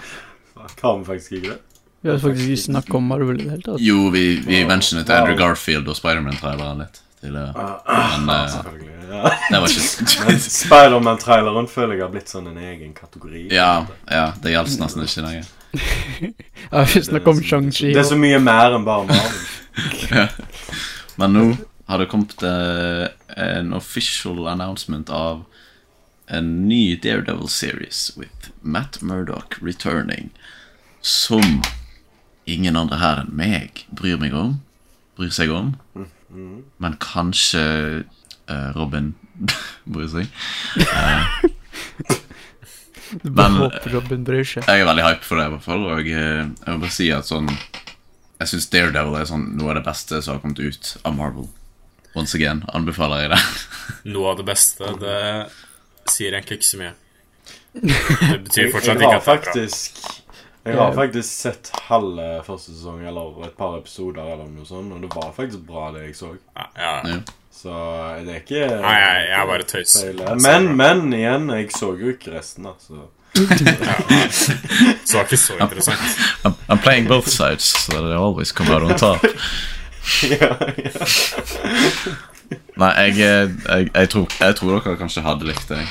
Fuck. Har vi faktisk ikke det? Vi har faktisk ikke snakket om Marvel i det hele tatt. Jo, vi, vi mentionet Andrew Garfield og Spiderman-traileren litt. Tidligere. Men uh, Selvfølgelig. Ja. det var ikke Men Spiderman-traileren føler jeg har blitt sånn en egen kategori. Ja, ja, det gjaldt nesten ikke lenger. Ja, vi snakka om Shang-Chi. Det er så mye mer enn bare Marvel. Men nå har det kommet uh, en official announcement av en ny Daredevil series with Matt Murdock returning. Som ingen andre her enn meg bryr meg om. Bryr seg om. Men kanskje uh, Robin bryr seg. Du bare Men- håper Robin bryr seg. Jeg er veldig hype for det, i hvert fall. Og eh, jeg må bare si at sånn Jeg syns Daredevil er sånn noe av det beste som har kommet ut av Marvel. Once again anbefaler jeg det. Noe av det beste, det sier egentlig ikke så mye. Det betyr fortsatt ikke at det er bra. faktisk Jeg har faktisk sett halve første sesong eller et par episoder eller noe sånt, og det var faktisk bra, det jeg så. Ja, ja. Ja. Så det er ikke Nei, jeg, jeg er bare tøys. Men, men igjen, jeg så jo ikke resten, da. Så Så det var ikke så interessant. I'm, I'm playing both sides, so that I always come out on top. ja, ja. Nei, jeg, eh, jeg, jeg, tror, jeg tror dere kanskje hadde likt det.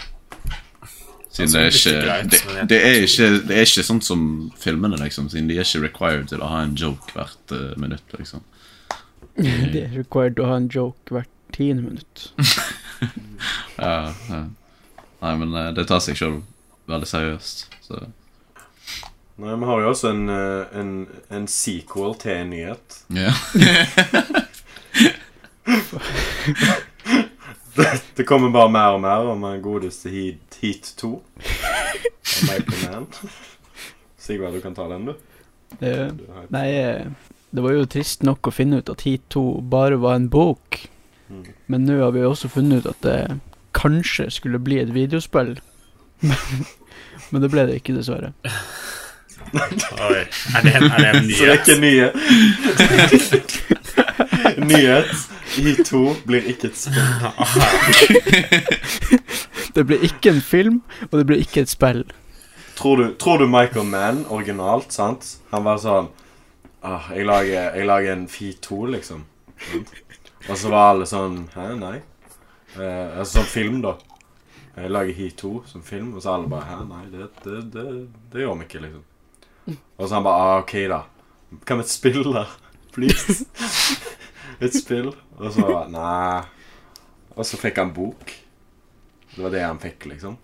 Siden det er Altså, ikke det, det, er ikke det er ikke sånn som filmene, liksom. Siden de er ikke required til å ha en joke hvert uh, minutt, liksom. Det er required å ha en joke hvert tiende minutt. Ja, ja. Nei, men eh, det tar seg sjøl veldig seriøst. Så Nei, Vi har jo også en, eh, en, en sequel til en nyhet. ja. Det, det kommer bare mer og mer om den godeste Heat, Heat 2. Av Michael Mann. Sigvard, du kan ta den, du. Uh, du nei, det var jo trist nok å finne ut at Heat 2 bare var en bok. Mm. Men nå har vi også funnet ut at det kanskje skulle bli et videospill. Men, det ble det ikke, dessverre. Oi, er det, er det en Så det er ikke en nyhet. nyhet. Heat 2 blir ikke et spill. Det blir ikke en film, og det blir ikke et spill. Tror du, tror du Michael Mann originalt, sant? Han var sånn ah, jeg, lager, jeg lager en Fi2, liksom. Og så var alle sånn Hæ, nei? Eh, altså sånn film, da. Jeg lager Hi2 som film, og så alle bare Hæ, nei, det, det, det, det gjør vi ikke, liksom. Og så han bare ah, OK, da. Kan vi et spill, da? Please. et spill. Og så Nei. Og så fikk han bok. Det var det han fikk, liksom.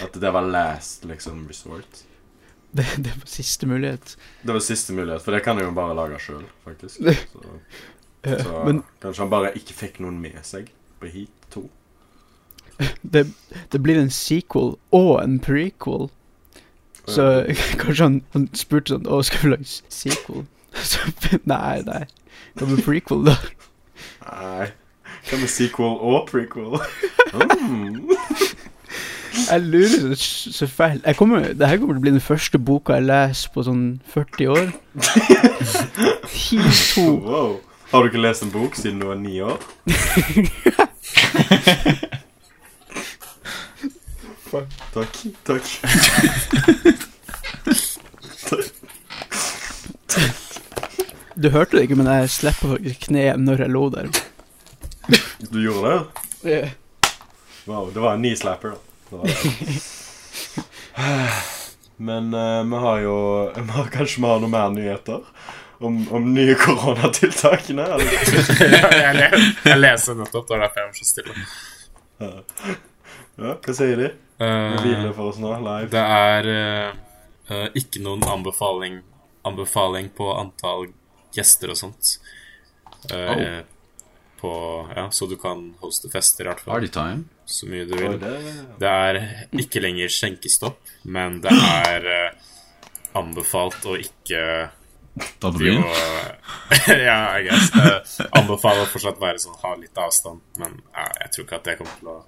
At det var last, liksom, resort. Det, det var siste mulighet. Det var siste mulighet, for det kan jeg jo bare lage sjøl, faktisk. Så, Eh, så Men kanskje han bare ikke fikk noen med seg på Heat 2. det, det blir en sequel og en prequel. Så kanskje han, han spurte sånn Å, skal vi lage sequel? Så, nei, nei. Hva med prequel, da? Nei. Hva med sequel og prequel? Mm. Jeg lurer så, så fælt. Jeg kommer, det her kommer til å bli den første boka jeg leser på sånn 40 år. 10-2. Wow. Har du ikke lest en bok siden du var ni år? Takk. Takk. Takk. Du hørte det ikke, men jeg slipper faktisk kneet når jeg lå der. Du gjorde det? Wow, det var en da. Det var det. Men uh, vi har jo vi har, Kanskje vi har noe mer nyheter om, om nye koronatiltakene? Eller? jeg, jeg leser nettopp, det er derfor jeg var så stille. Ja, hva sier de? Uh, Hvile for oss nå, live. det er eh, eh, ikke noen anbefaling, anbefaling på antall gjester og sånt. Eh, på, ja, så du kan hoste fester, i hvert fall. Party time. Så mye du vil. det, Det er ikke lenger skjenkestopp, men det er uh, anbefalt å ikke Ta på byen. Ja, jeg guess. Uh, anbefaler å fortsatt være sånn, ha litt avstand, men ja, jeg tror ikke at det kommer til å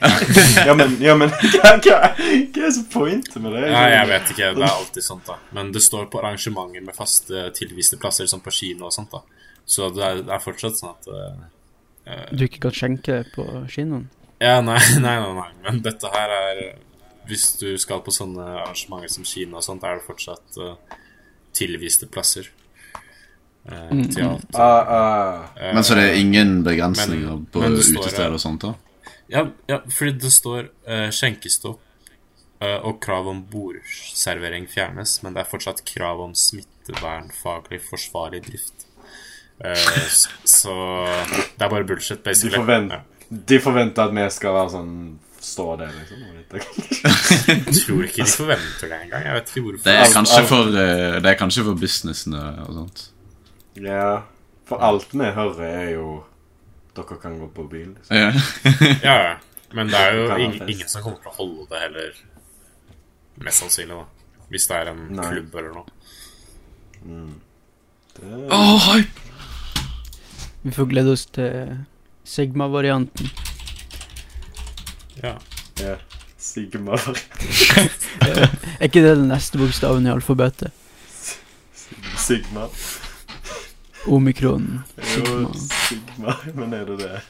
ja, men, ja, men hva, hva, hva er så pointet med det? Nei, jeg vet ikke. Det er alltid sånt, da. Men det står på arrangementer med faste tilviste plasser, som på kino og sånt, da. Så det er, det er fortsatt sånn at uh, Du ikke kan skjenke på kinoen? Ja, nei, nei, nei, nei. Men dette her er Hvis du skal på sånne arrangementer som kino og sånt, er det fortsatt uh, tilviste plasser. Uh, til alt. Ah, ah. eh, Men så det er ingen begrensninger men- på utesteder og sånt, da? Ja, ja fordi det står uh, skjenkestopp uh, og krav om bordservering fjernes, men det er fortsatt krav om smittevernfaglig forsvarlig drift. Uh, så det er bare bullshit, De, basically. forvent, Ja. de forventer at vi skal være sånn Stå der, liksom. Jeg tror ikke de forventer det engang. Jeg vet ikke hvorfor. Det er kanskje for, det er kanskje for businessene og sånt. Ja, for alt vi hører, er jo Dere kan gå på bil. Liksom. Ja. Ja, ja. Men det er jo Kan ing ingen som kommer til å holde det heller. Mest sannsynlig, da. Hvis det er en Nei. klubb eller noe. Det, Åh, hype! Vi får glede oss til Sigma-varianten. Ja. ja. Sigma. Er ikke det den neste bokstaven i alfabetet? Sigma. Omikron, Sigma. Jo, Sigma. Men er det det?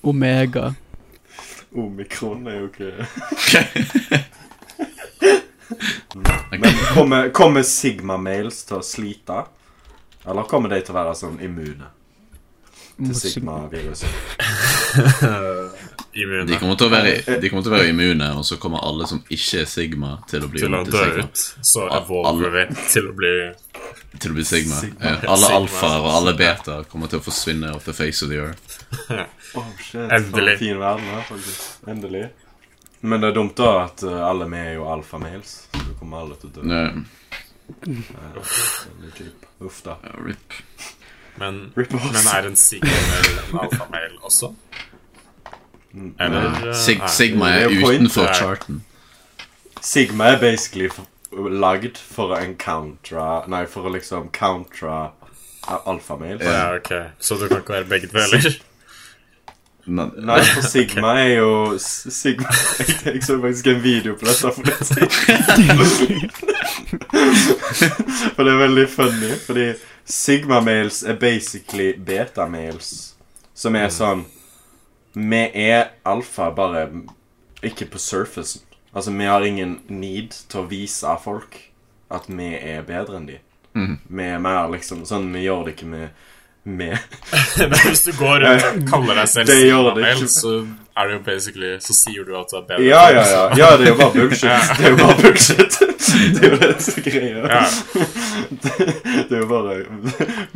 Omega. Omikron er jo ikke Men kommer, kommer Sigma-mails til å slite? Eller kommer de til å være sånn immune til Sigma-viruset? Immune. De kommer, til å være, de kommer til å være immune, og så kommer alle som ikke er Sigma, til å bli til å dø ut. Så evolver vi til å bli Til å bli Sigma. Sigma. Ja. Alle Sigma. alfaer og alle betaer kommer til å forsvinne off the face of the earth. Oh, shit. Endelig. Fin verden her, faktisk. Endelig. Men det er dumt da at uh, alle vi er jo Alfa males Så du kommer alle til å dø. Nei. Eh, kjipt. Uff da. ja, rip. Men, Rip men er en sigma-mail en alfa-mail også? Eller Sig Sigma er er utenfor charten. Sigma er basically for, lagd for å encountre Nei, for å liksom countre alfamil. Ja, ok. Så du kan ikke være begge deler? Nei, for Sigma er jo Sigma Jeg, jeg så faktisk en video på dette for litt siden. For det er veldig funny, fordi Sigma-mails er basically beta-mails. Som er sånn Vi er alfa, bare ikke på surfacen. Altså, vi har ingen need til å vise folk at vi er bedre enn de. Mm. Vi er mer liksom Sånn, vi gjør det ikke med med Men hvis du går rundt og kaller deg selv Det gjør det ikke. så er det jo basically Så sier du at du er bedre. Ja, ja, ja. Ja, det er jo bare bullshit. Det er jo bare bullshit. Det er jo det som er greia. Ja. Det, det er jo bare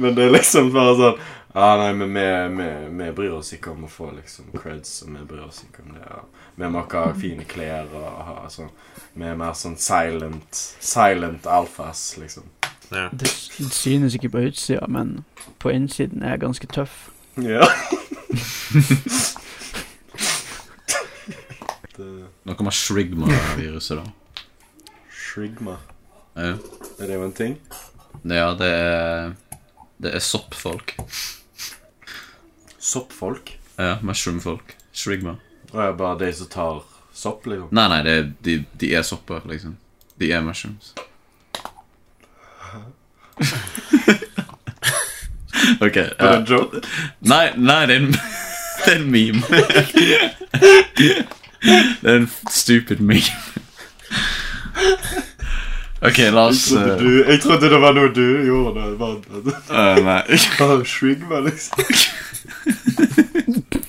Men det er liksom bare sånn Ja, nei, men vi, vi, vi bryr oss ikke om å få liksom creds, og vi bryr oss ikke om det. Ja. Vi må ikke ha fine klær og ha sånn Vi er mer sånn silent Silent alfas, liksom. Ja. Det det synes ikke på utsida, men på innsiden er jeg ganske tøff. Ja. det, nå kommer Shrigma-viruset, da. Shrigma. Ja. Er det jo en ting? ja, det er Det er soppfolk. Soppfolk? Ja, mushroomfolk. Shrigma. Og er bare de som tar sopp, liksom? Nei, nei, det de, de er sopper, liksom. De er mushrooms. Ok. Er det en joke? Nei, nei, det er en, det er en meme. Det er en stupid meme. Ok, la oss Jeg trodde, uh, du, jeg trodde det var noe du gjorde. Det var uh, Nei. Bare liksom.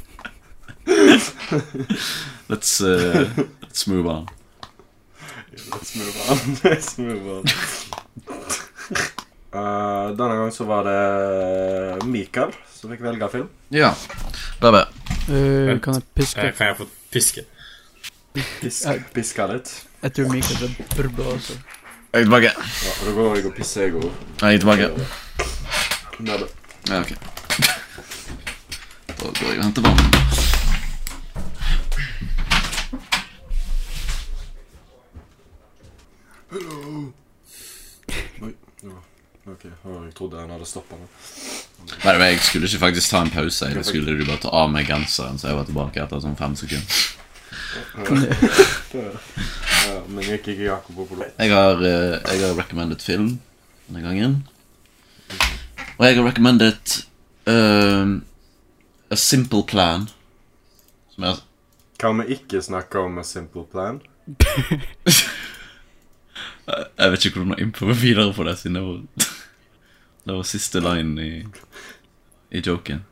Let's, uh, let's move on. Let's move on. Let's move on. Uh, denne gangen så var det Mikael som fikk velge film. Ja. Bare Uh, kan jeg piske? Eh, Kan jeg få piske? Pisk, piske litt. Jeg tror Mikael er burde også. Jeg er tilbake. Ja, da går jeg og pisser, jeg òg. Jeg er tilbake. Nede. Ja, ok. Da går jeg og henter vann. Oi. Ja. Ok, jeg trodde han hadde stoppa meg. Nei, men Jeg skulle ikke faktisk ta en pause. Jeg skulle du bare ta av meg genseren, så jeg var tilbake etter sånn fem sekunder. Ja, men gikk ikke Jakob på do? Jeg har, eh, jeg har recommended film denne gangen. Og jeg har recommended eh, A Simple Plan. Som er Kan vi ikke snakke om A Simple Plan? Jeg vet ikke hvordan jeg innføre videre på det, siden det var, det var siste line i, i joken.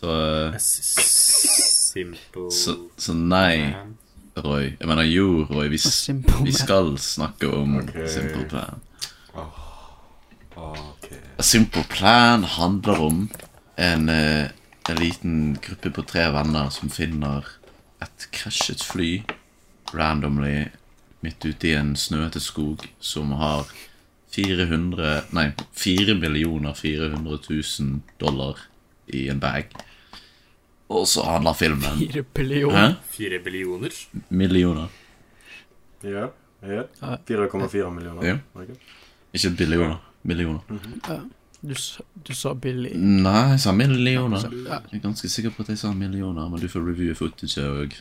Så, eh, Simple så, så nei, Man. Roy. Jeg mener jo, Roy. Vi, vi skal snakke om okay. Simple Plan. Ok. A Simple Plan handler om en, eh, en liten gruppe på tre venner som finner et krasjet fly randomly midt ute i en snøete skog som har 400 Nei, 4 millioner 400 000 dollar i en bag. Og så handler filmen 4 billioner. 4 billioner? Millioner. Ja. ja. Ja. 4,4 millioner. Ja. Okay. Ikke billioner. Millioner. Ja. Du, du sa billig. Nei, jeg sa millioner. Ja. Jeg er ganske sikker på at jeg sa millioner, men du får reviewe footage òg.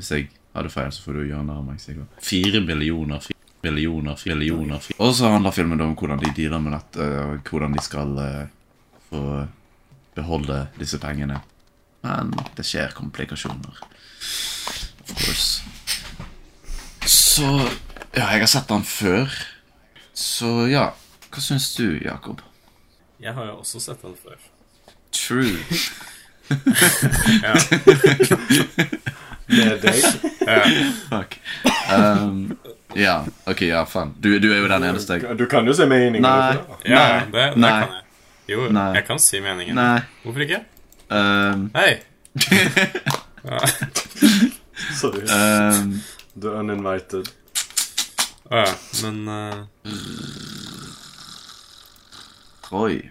Hvis jeg hadde feil, så får du gjøre nær meg sikkert. Fire millioner, fire millioner, fire millioner. Og så handler filmen om hvordan de dealer med dette, og hvordan de skal uh, få beholde disse pengene. Men det skjer komplikasjoner. Of course. Så Ja, jeg har sett den før. Så ja. Hva syns du, Jakob? Jeg har jo også sett den før. True. Ja. Med deg? Ja. Fuck. Um, ja, ok, ja, faen. Du, du er jo den eneste jeg Du kan jo se meningen. Nei. Ja, Nei. Det, det Nei. kan jeg. Jo, Nei. jeg kan si meningen. Nei. Hvorfor ikke? Um, Hei! Sorry. um, Du er uninvited. Å ja, men eh, Oi.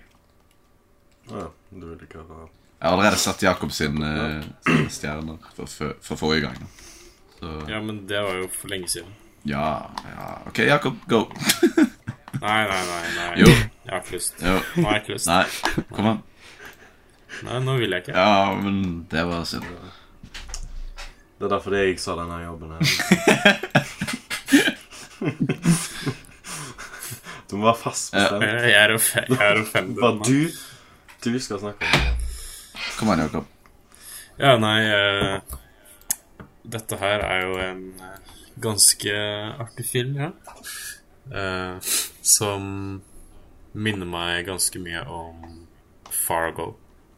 Ja, du vil ikke ha Jeg har allerede sett Jakob sin uh, stjerner for, for, for forrige gang. Så Ja, men det var jo for lenge siden. ja, ja. Ok, Jakob, go. Nei, nei, nei. nei. Jo. Jeg har ikke lyst. Jo. Nå har jeg ikke lyst. Nei, kom an. Nei, nå vil jeg ikke. Ja, men det var synd. Det er derfor jeg sa denne jobben her. Du må være fast bestemt. Jeg er off- jeg er offended. Bare du Du skal snakke om det. Kom an, Jakob. Ja, nei uh, Dette her er jo en eh, ganske artig film, ja. Uh, som minner meg ganske mye om Fargo.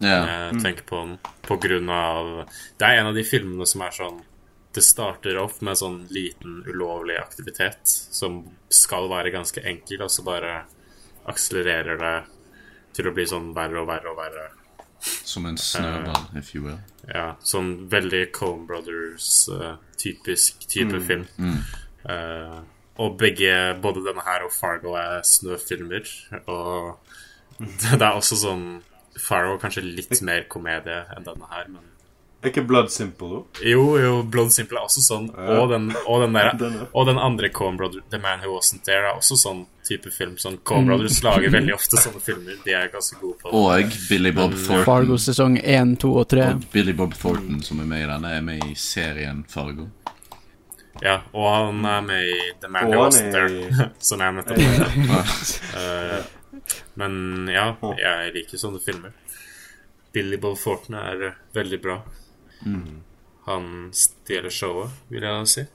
Ja. Jeg tenker på den på grunn av Det er en av de filmene som er sånn Det starter off med sånn liten ulovlig aktivitet som skal være ganske enkel, og så bare akselererer det til å bli sånn verre og verre og verre. Som en snøball, if you will. Ja, sånn veldig Coen Brothers-typisk type film. Eh, og begge, både denne her og Fargo, er snøfilmer. Og det er også sånn Fargo kanskje litt mer komedie enn denne her, men Er ikke Blood Simple? Jo, jo, Blood Simple er også sånn. Og, den, og, den der, Den er- og den andre Coen Brothers, The Man Who Wasn't There, er også sånn type film. Sånn Coen Brothers lager veldig ofte sånne filmer. De er ganske gode på det. Og Billy Bob Thornton. Fargo sesong 1, 2 og 3. Og Billy Bob Thornton, som er med i denne, er med i serien Fargo. Ja, og han er med i The Man Who Wasn't er There, som jeg nettopp. Eh, Men ja, jeg liker sånne filmer. Billy Bob Thornton er veldig bra. Han stjeler showet, vil jeg si.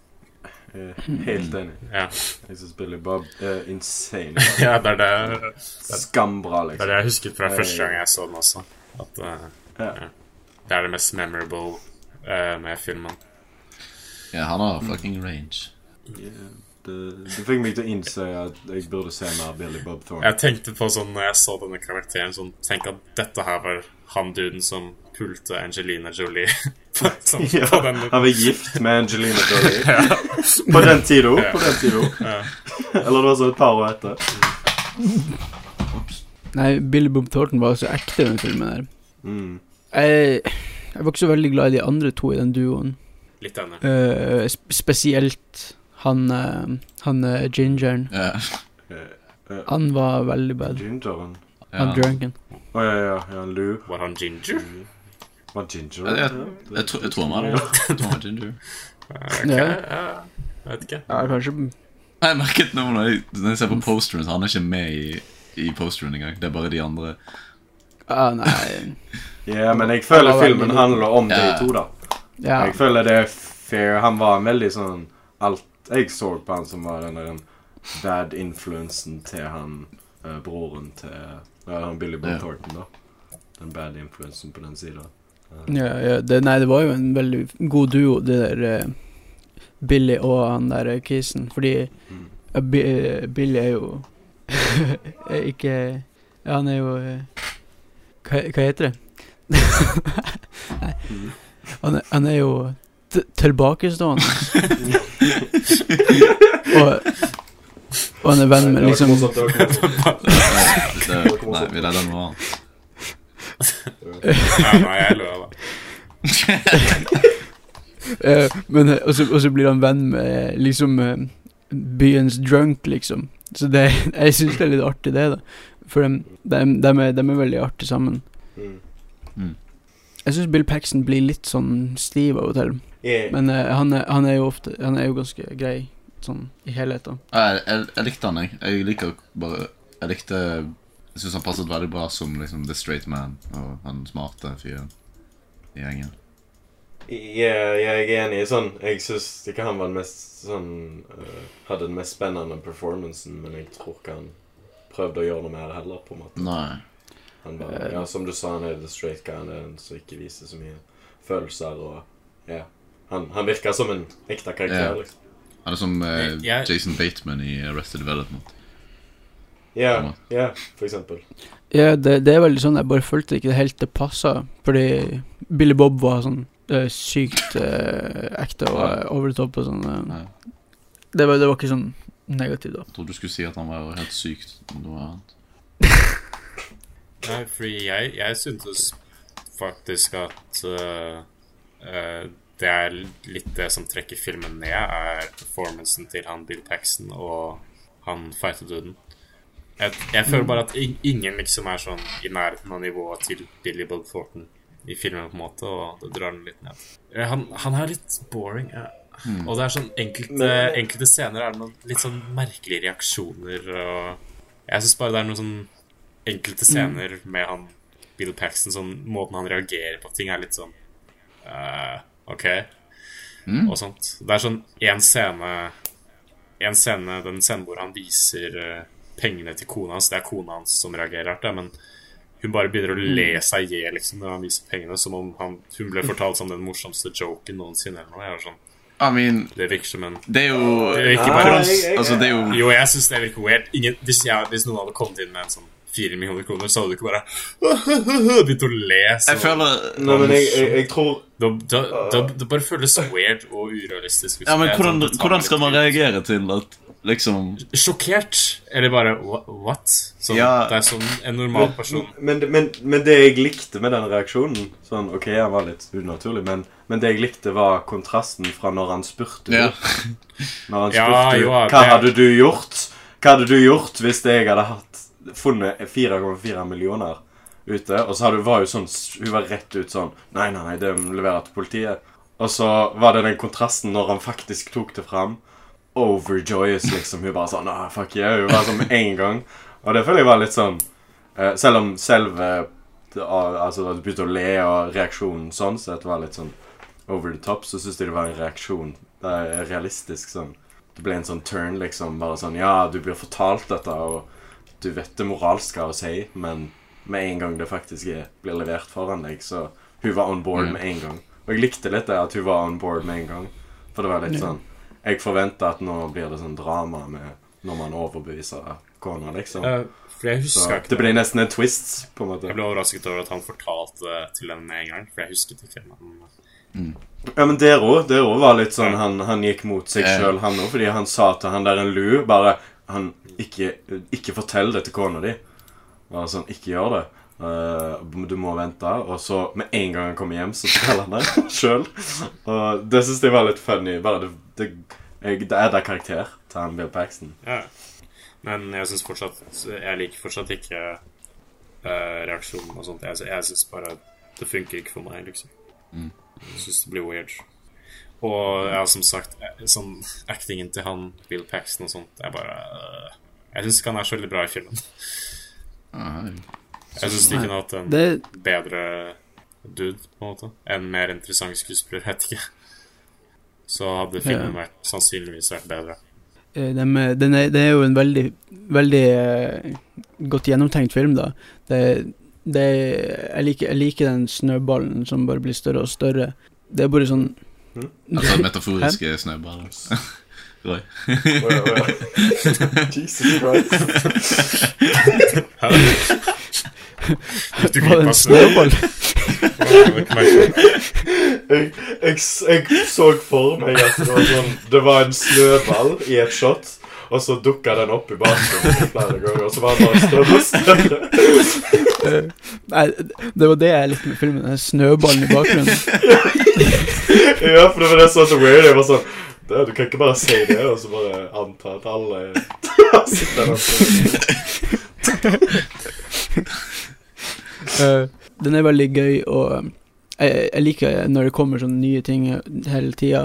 Er helt enig. Ja, Jeg syns Billy Bob er insane. ja det, er det, Skambra, det er liksom. det jeg husket fra første gang jeg så den også. At uh, Ja. det er det mest memorable uh, med filmen. Ja, han har fucking range. Yeah. Det, det fikk meg til å innse at jeg burde se mer Billy Bob Thorne. Jeg tenkte på sånn når jeg så denne karakteren sånn, Tenk at dette her var han duden som pulte Angelina Jolie. på, sånn, Ja, på den, han var gift med Angelina Jolie. På den tida. På den tida. Ja. Eller det var sånn et par år etter. Nei, Billy Bob Thornton var så ekte i den filmen der. Mm. Jeg, jeg var ikke så veldig glad i de andre to i den duoen. litt. Eh, sp spesielt han, uh, han uh, gingeren. Ja. Eh, Han var veldig bad. Gingeren. Han Ja. drunken. Å ja, ja. ja Lou. Var han ginger? Var Ginger Jeg, jeg, jeg, tror- jeg tror han var det. Jeg tror han var ginger. Okay. Ja. ja, jeg vet ikke. Ja, kanskje Jeg merket nå når jeg, når jeg ser på posteren, så han er ikke med i, i posteren engang. Det er bare de andre. ah, Nei Ja, men jeg føler filmen handler om de to, da. Ja. Jeg føler det er fair. Han var en veldig sånn Alt jeg så på han som var den der bad influensen til han eh, broren til uh, Billy Bob Ja. Thornton, da. Den bad influensen på den sida. Ja, ja det, nei, det var jo en veldig god duo, det der uh, Billy og han der uh, Kisen. Fordi uh, eh, eh, Billy er jo ikke Ja, han er jo eh, hva, hva heter det? Mm. Han han er jo tilbakestående. og, og han er venn med liksom nei vi redder noe annet. Nei, jeg av. Eh, men eh, og så, og så blir han venn med liksom eh, byens drunk, liksom. Så det, jeg syns det er litt artig, det, da. For dem, de, de, er, de er veldig artige sammen. Mm. Jeg syns Bill Paxton blir litt sånn stiv av og til. Yeah. Men uh, han, er, han er jo ofte Han er jo ganske grei sånn i helheten. Jeg, jeg, jeg likte han, jeg. Jeg liker bare Jeg likte Jeg syns han passet veldig bra som liksom the straight man og han smarte fyren i gjengen. Yeah, jeg er enig i sånn Jeg syns ikke han var den mest sånn uh, Hadde den mest spennende performancen, men jeg tror ikke han prøvde å gjøre noe mer heller, på en måte. Nei. Han bare, ja, som du sa, han er the straight guy. Han er den som ikke viser så mye følelser og Ja. Han, han virker som en ekte karakter, Yeah. liksom. Han er som uh, Jason Bateman i Arrested Development. Ja, Ja. ja, for eksempel. Ja, det, det er veldig sånn Jeg bare følte ikke det helt det passa. Fordi Billy Bob var sånn uh, sykt uh, ekte og eh, over the top og sånn. Det, var, det var ikke sånn negativt, da. Jeg trodde du skulle si at han var helt sykt. Noe annet. Nei, fordi jeg, jeg syntes faktisk at det er litt det som trekker filmen ned, er performancen til han Bill Paxton og han fighterduden. Jeg, jeg føler bare at ingen liksom er sånn i nærheten av nivået til Billy Bob Thornton i filmen, på en måte, og det drar den litt ned. Eh, Han, han er litt boring. Ja. Og det er sånn enkelte, enkelte scener er det noen litt sånn merkelige reaksjoner, og jeg syns bare det er noen sånn enkelte scener med han Bill Paxton, sånn måten han reagerer på ting, er litt sånn uh, OK, Mm. og sånt. Det er sånn én scene En scene, den scenen hvor han viser eh, pengene til kona hans, det er kona hans som reagerer hardt, men hun bare begynner å le seg i hjel liksom, når han viser pengene, som om han, hun ble fortalt som den morsomste joken noensinne. eller noe. Jeg er sånn, I mean, det virker som en det er jo Det er ikke Nei, bare jeg- jeg- Altså, det er jo Jo, jeg syns det virker weird. Ingen, hvis, jeg, hvis noen hadde kommet inn med en sånn fire millioner kroner, så hadde du ikke bare begynt å le. Jeg føler Nei, men jeg, jeg, jeg tror da, da, da, det bare føles weird og urealistisk. Ja, men hvordan, hvordan skal man reagere til at liksom Sjokkert? Eller bare what? Sånn, Ja. Det er sånn en normal person men, men, men det jeg likte med den reaksjonen Sånn, OK, han var litt unaturlig, men, men det jeg likte, var kontrasten fra når han spurte. Ja. Når han Ja, jo, hva det- hadde du gjort Hva hadde du gjort hvis jeg hadde hatt funnet 4,4 millioner ute? Og så hadde, var hun sånn Hun var rett ut sånn Nei, nei, nei, det leverer til politiet. Og så var det den kontrasten når han faktisk tok det fram. Overjoyous, liksom. Hun bare sånn ah, Fuck yeah. Hun var sånn med en gang. Og det føler jeg var litt sånn uh, Selv om selve det- Altså at du begynte å le, og reaksjonen sånn sett var litt sånn over the top, så syns jeg det var en reaksjon Det er realistisk sånn Det ble en sånn turn, liksom. Bare sånn Ja, du blir fortalt dette, og du vet det moralske å si, men med en gang det faktisk er, blir levert foran deg, så Hun var on board Mm. med en gang. Og jeg likte litt det at hun var on board med en gang. For det var litt sånn Jeg forventa at nå blir det sånn drama med når man overbeviser kona, liksom. Eh, for jeg Så ikke det blir nesten en twist, på en måte. Jeg ble overrasket over at han fortalte det til henne med en gang, for jeg husket ikke. Men Ja, men der òg. Der òg var litt sånn han, han gikk mot seg sjøl, han òg. Fordi han sa til han der en lu bare han, ikke, ikke fortell det til kona di. Bare sånn, ikke gjør det. Uh, du må vente. Og så med en gang han kommer hjem, så forteller han det sjøl. Og det syns jeg var litt funny. Bare det, det, jeg, det er da karakter til han Bill Paxton. ja. Men jeg syns fortsatt Jeg liker fortsatt ikke uh, reaksjonen og sånt. Jeg, jeg syns bare det funker ikke for meg, liksom. Mm. Jeg syns det blir weird. Og ja, som sagt, sånn actingen til han Bill Paxton og sånt er bare uh, Jeg syns ikke han er så veldig bra i filmen. Ah, Jeg syns ikke han har hatt en Det, bedre dude, på en måte. En mer interessant skuespiller, vet ikke. Så hadde filmen vært, sannsynligvis vært bedre. eh, dem er- den er, det er jo en veldig, veldig eh, godt gjennomtenkt film, da. Det, det jeg, liker, jeg liker den snøballen som bare blir større og større. Det er bare sånn Mm. Altså metaforiske snøballer. Roy. Jesus Christ. Du Var det en snøball? Jeg, jeg, jeg så for meg at det var, sånn, det var en snøball i et shot, og så dukka den opp i bakgrunnen flere ganger, og så var den bare større og større. Nei, det var det jeg likte med filmen. Den snøballen i bakgrunnen. Ja, for det var det som var så weird. Jeg var sånn det, Du kan ikke bare si det, og så bare anta at alle sitter der den er veldig gøy, og um, jeg, jeg liker når det kommer sånne nye ting hele tida.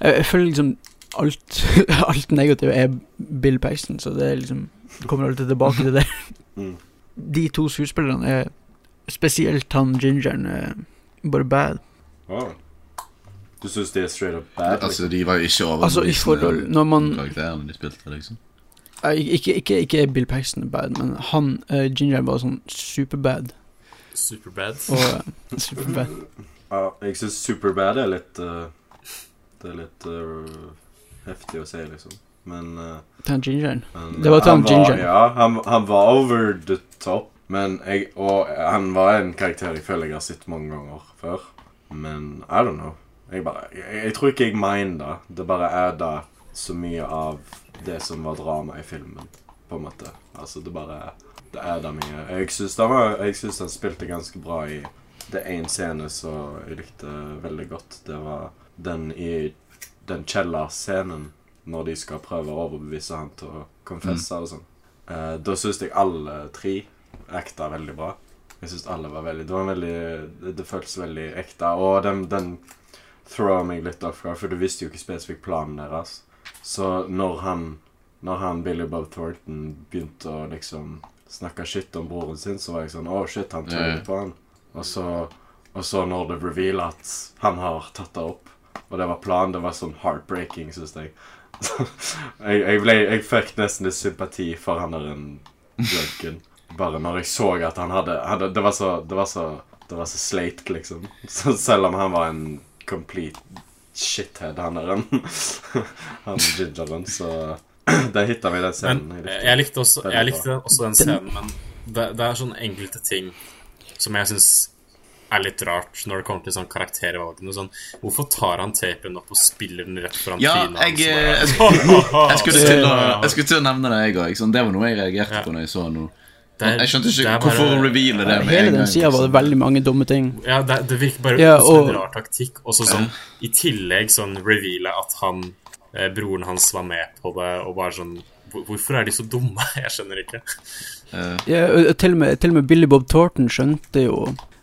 Jeg, jeg føler liksom alt, alt negativt er Bill Paxton, så det er liksom Det kommer alltid tilbake til det. Mm. De to skuespillerne er Spesielt han gingeren er bare bad. Wow. Du syns de er straight up bad? Altså, de var jo ikke Altså, i forhold Når man karakteren de spilte, liksom. Ikke, ikke, ikke Bill Paxton er bad, men han uh, Ginger var sånn superbad. Superbad. Og uh, superbad. Ja, jeg syns Superbad er litt uh, Det er litt heftig å si, liksom. Men, Tan gingeren. Det var Tan Ginger. Ja, han, han var over the top. Men jeg Og han var en karakter jeg føler jeg har sett mange ganger før. Men I don't know. Jeg bare Jeg, jeg tror ikke jeg mener det. Det bare er da så mye av det som var drama i filmen, på en måte. Altså, det bare Det er det mye. Jeg syns han, spilte ganske bra i Det er én scene som jeg likte veldig godt. Det var den i den kjellerscenen når de skal prøve å overbevise han til å confesse og sånn. Eh, da syns jeg alle tre acta veldig bra. Jeg syns alle var veldig Det var veldig Det, det føltes veldig ekte. Og den, den thrower meg litt off for du visste jo ikke spesifikt planen deres. Så når han Når han Billy Bob Thornton begynte å liksom snakke shit om broren sin, så var jeg sånn Å, shit, han tøyde på han. Og så, og så når det reveal at han har tatt det opp, og det var planen, det var sånn heartbreaking, syns jeg. Jeg, jeg, ble, jeg fikk nesten litt sympati for han der en drunken. Bare når jeg så at han hadde, hadde det, var så, det var så Det var så slate, liksom. Så selv om han var en complete shithead, han der en Han gingeren, så Det hitta vi den Men scenen. eh, jeg likte også, jeg likte også den scenen, men det, det er sånne enkelte ting som jeg syns er litt rart når det kommer til sånn karaktervalgene. Sånn, hvorfor tar han tapen opp og spiller den rett foran Ja, trynet jeg, hans? Jeg, Bare- Jeg jeg skulle til å nevne det, jeg òg. Sånn, det var noe jeg reagerte Ja. på når jeg så noe. Det er- Jeg skjønte ikke hvorfor hun revealer det Hele den sida var det veldig mange dumme ting. Ja, det, det virker bare Ja, og, en rar taktikk. Og så sånn, i tillegg sånn reveale at han eh, broren hans var med på det, og bare sånn Hvorfor er de så dumme? Jeg skjønner ikke. Uh. Ja, og til, og med, til og med Billy Bob Thornton skjønte jo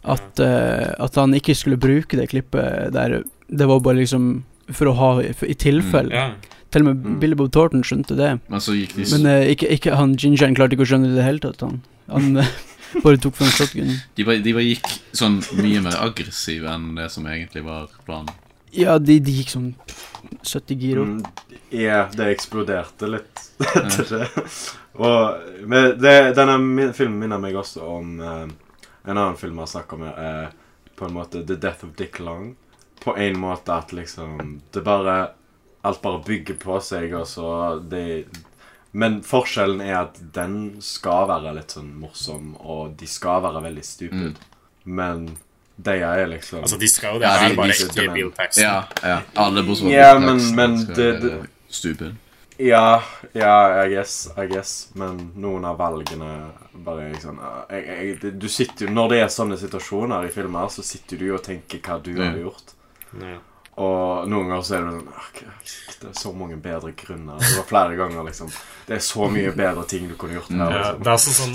at, uh, at han ikke skulle bruke det klippet der. Det var bare liksom for å ha for, I tilfelle. Ja. Til og med Mm. Billy Bob Thornton skjønte det. Men så gikk de Men uh, ikke, ikke han gingeren klarte ikke å skjønne det i det hele tatt. Han, han eh, bare tok fram shotgun. de, bare, de bare gikk sånn mye mer aggressiv enn det som egentlig var planen. Ja, de, de gikk sånn 70 gir opp. Mm, Ja, det eksploderte litt etter det. Og men det, denne min- filmen minner meg også om eh, en annen film jeg har snakket om, eh, på en måte The Death of Dick Long. På en måte at liksom Det bare Alt bare bygger på seg, og så det Men forskjellen er at den skal være litt sånn morsom, og de skal være veldig stupid. Men de er liksom Altså, de skal jo det. Ja, de- bare de- ikke Bill Paxton. Ja, ja. Alle bortsett fra Ja, Bill men- Paxton men skal det- være Stupid. Ja, ja, I guess, I guess. Men noen av valgene bare er sånn uh, jeg, jeg, Du sitter jo Når det er sånne situasjoner i filmer, så sitter du jo og tenker hva du Ja. hadde gjort. Ja. Og noen ganger så er det sånn «Ah, Det er så mange bedre grunner. Det var flere ganger, liksom. Det er så mye bedre ting du kunne gjort her. Ja, Liksom. det er altså sånn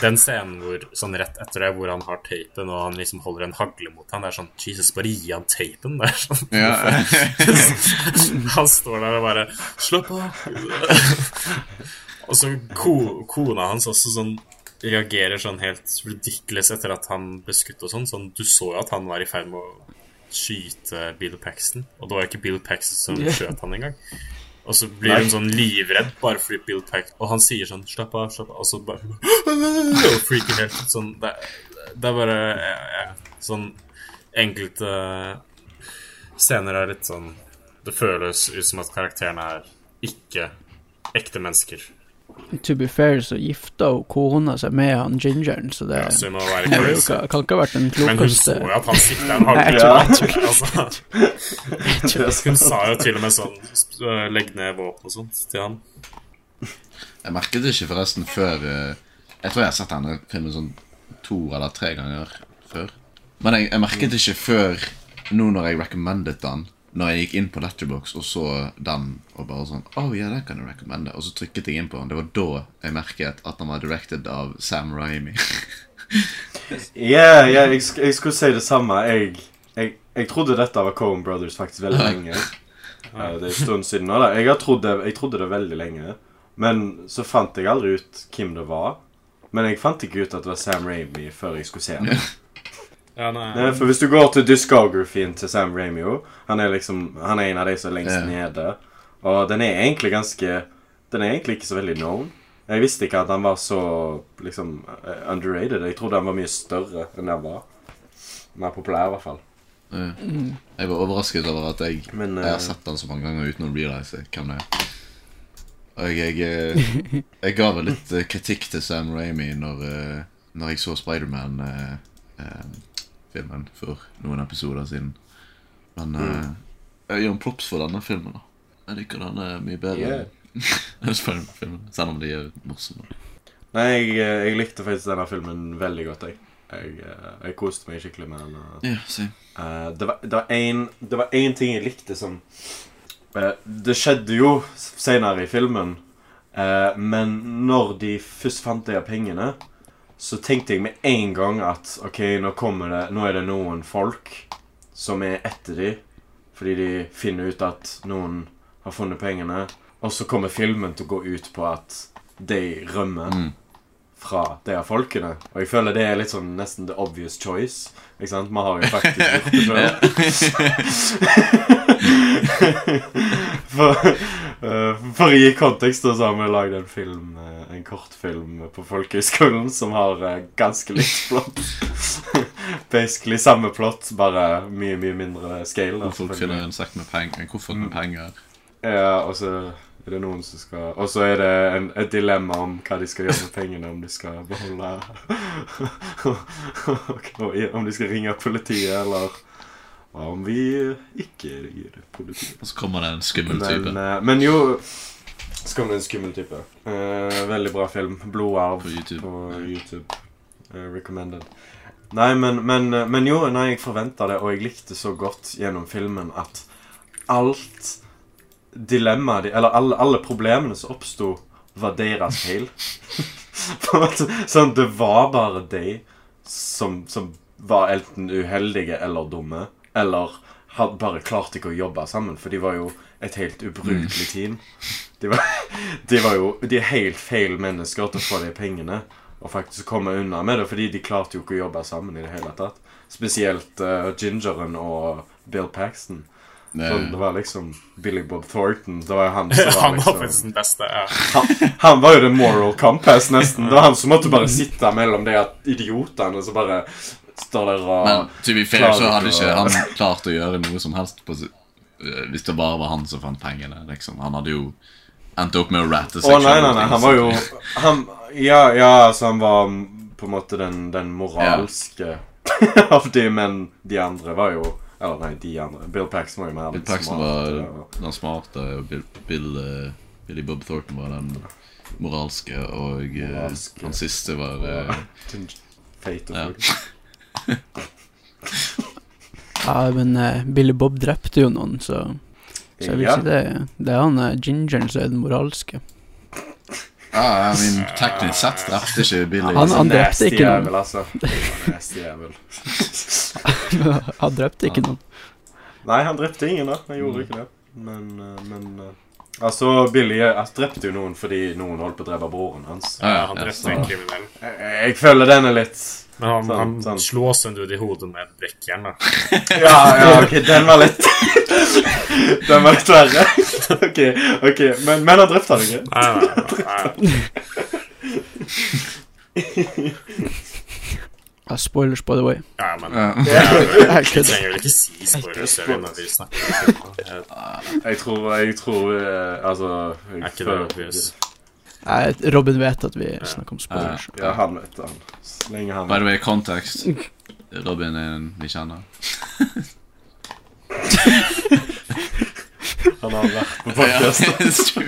Den scenen hvor, sånn rett etter det hvor han har teipen, og han liksom holder en hagle mot han, det er sånn Jesus, bare gi han teipen. Det er sånn Ja. Han står der og bare Slapp av. og så ko, kona hans også sånn reagerer sånn helt ridiculous etter at han ble skutt og sånn. Sånn, du så jo at han var i ferd med å skyte Bill Paxton, og det var jo ikke Bill Paxton som Yeah. skjøt han engang. Og så blir hun sånn livredd bare fordi Bill Paxton Og han sier sånn 'slapp av', slapp av, og så bare Og freaker helt ut. Sånn, det, det er bare ja, ja, Sånn enkelte scener er litt sånn Det føles ut som at karakterene er ikke ekte mennesker. To be fair, så gifta hun kona seg med han gingeren, så det Ja, så må være kan, kan ikke ha vært den klokeste Men hun så jo at han sitter en hagle. Jeg Altså, hun sa jo til og med sånn øh, Legg ned våpen og sånt til han. Jeg merket det ikke forresten før eh, Jeg tror jeg har sett denne filmen sånn to eller tre ganger før. Men jeg, jeg merket det ikke før nå når jeg recommended den. Når jeg gikk inn på Letterbox og så den og bare sånn Oh ja, den kan jeg recommende. Og så trykket jeg inn på den. Det var da jeg merket at den var directed av Sam Raimi. Ja, yeah jeg, jeg skulle si det samme. Jeg, jeg, jeg trodde dette var Coen Brothers faktisk veldig lenge. Uh, det er en stund siden nå. da. Jeg, har trodd jeg trodde det veldig lenge. Men så fant jeg aldri ut hvem det var. Men jeg fant ikke ut at det var Sam Raimi før jeg skulle se den. Ja, nei, Nei, for hvis du går til discografien til Sam Raimi Han er liksom Han er en av de som er lengst Ja. nede. Og den er egentlig ganske Den er egentlig ikke så veldig known. Jeg visste ikke at han var så liksom eh, underrated. Jeg trodde han var mye større enn han var. Mer populær, i hvert fall. Eh, Jeg var overrasket over at jeg Men Jeg har eh, sett den så mange ganger uten å realize hvem det er. Og jeg, jeg, jeg ga vel litt eh, kritikk til Sam Raimi når, eh, når jeg så Spiderman-filmen for noen episoder siden. Men eh, jeg gir en props for denne filmen. da Jeg liker den eh, mye bedre Yeah. enn Spiderman-filmen. Selv om de er morsomme. Nei, jeg, eh, jeg likte faktisk denne filmen veldig godt, jeg. Jeg, jeg koste meg skikkelig med den. same. Eh, det, var, det, var en, det var én ting jeg likte som uh, Det skjedde jo senere i filmen, men når de først fant de pengene, så tenkte jeg med en gang at OK, nå kommer det Nå er det noen folk som er etter de fordi de finner ut at noen har funnet pengene, og så kommer filmen til å gå ut på at de rømmer Mm. fra de her folkene. Og jeg føler det er litt sånn nesten the obvious choice. Ikke sant? Vi har jo faktisk gjort det før. for, uh, for å gi kontekst, så har vi lagd en film, eh, en kortfilm på folkehøyskolen som har eh, ganske likt plott. Basically samme plott, bare mye, mye mindre scale. Da, folk finner en sekk med penger. En koffert med Mm. penger. Ja, og så er det noen som skal Og så er det en, et dilemma om hva de skal gjøre med pengene. Om de skal beholde Om de skal ringe politiet, eller om vi ikke ringer politiet. Og så kommer det en skummel type Men, men jo Skal vi en skummel type. Eh, veldig bra film. 'Blodarv' på YouTube. på YouTube. Eh, recommended. Nei, men, men, men jo, nei, jeg forventa det, og jeg likte så godt gjennom filmen at alt dilemmaet Eller alle, alle problemene som oppsto, var deres feil. Sånn, det var bare de som, som var enten uheldige eller dumme. Eller hadde bare klarte ikke å jobbe sammen, for de var jo et helt ubrukelig team. De var, de var jo De er helt feil mennesker til å få de pengene og faktisk komme unna med det, fordi de klarte jo ikke å jobbe sammen i det hele tatt. Spesielt uh, Gingeren og Bill Paxton. Det, Sånn, det var liksom Billy Bob Thornton. Det var jo han som var Han var liksom faktisk den beste. Ja. han, han var jo the moral compass, nesten. Det var han som måtte bare sitte mellom de idiotene og så bare står der og men to be fair så hadde ikke han klart å gjøre noe som helst på, si- øh, hvis det bare var han som fant pengene. Liksom. Han hadde jo endt opp med å ratte Å, nei, nei, nei. Han var jo han, Ja, ja, altså, han var på en måte den, den moralske av de, men de andre var jo Eller nei, de andre. Bill Paxton var jo mer Bill Paxton smart, var den smarte, og Bill, Bill, øh, Billy Bob Thornton var den moralske, og øh, Moralske. han siste var ja. Fate og Ja. Ja, men uh, Billy Bob drepte jo noen, så, så jeg vil Ja. si det, det er han uh, gingeren som er den moralske. Ja, ja, mean, teknisk sett drepte ikke Billy Han- han drepte ikke noen. jævel, altså. Nasty jævel. han drepte ikke noen. Nei, han drepte ingen, da. Han gjorde ikke det. Men, eh, men eh, Altså, Billy jeg drepte jo noen fordi noen holdt på å drepe broren hans. Ja, Han drepte så- en kriminell. Jeg, jeg føler den er litt Men han, Sånn, han sånn. en dude i hodet med et brekkjern. da. Ja, ja, ok, den var litt Den var litt verre. Ok, ok, men, men han drepte han ikke. Nei, nei, nei, nei. Ja, spoilers, by the way. Ja, men Ja. Jeg Vi trenger vel ikke si spoilers når vi snakker. Er Jeg tror, jeg tror eh, Altså jeg ikke det obvious? Nei, Robin vet at vi snakker om spoilers. Ja, han vet det. han. Så lenge han By the way, kontekst. Robin er en vi kjenner. Han har vært på podcast.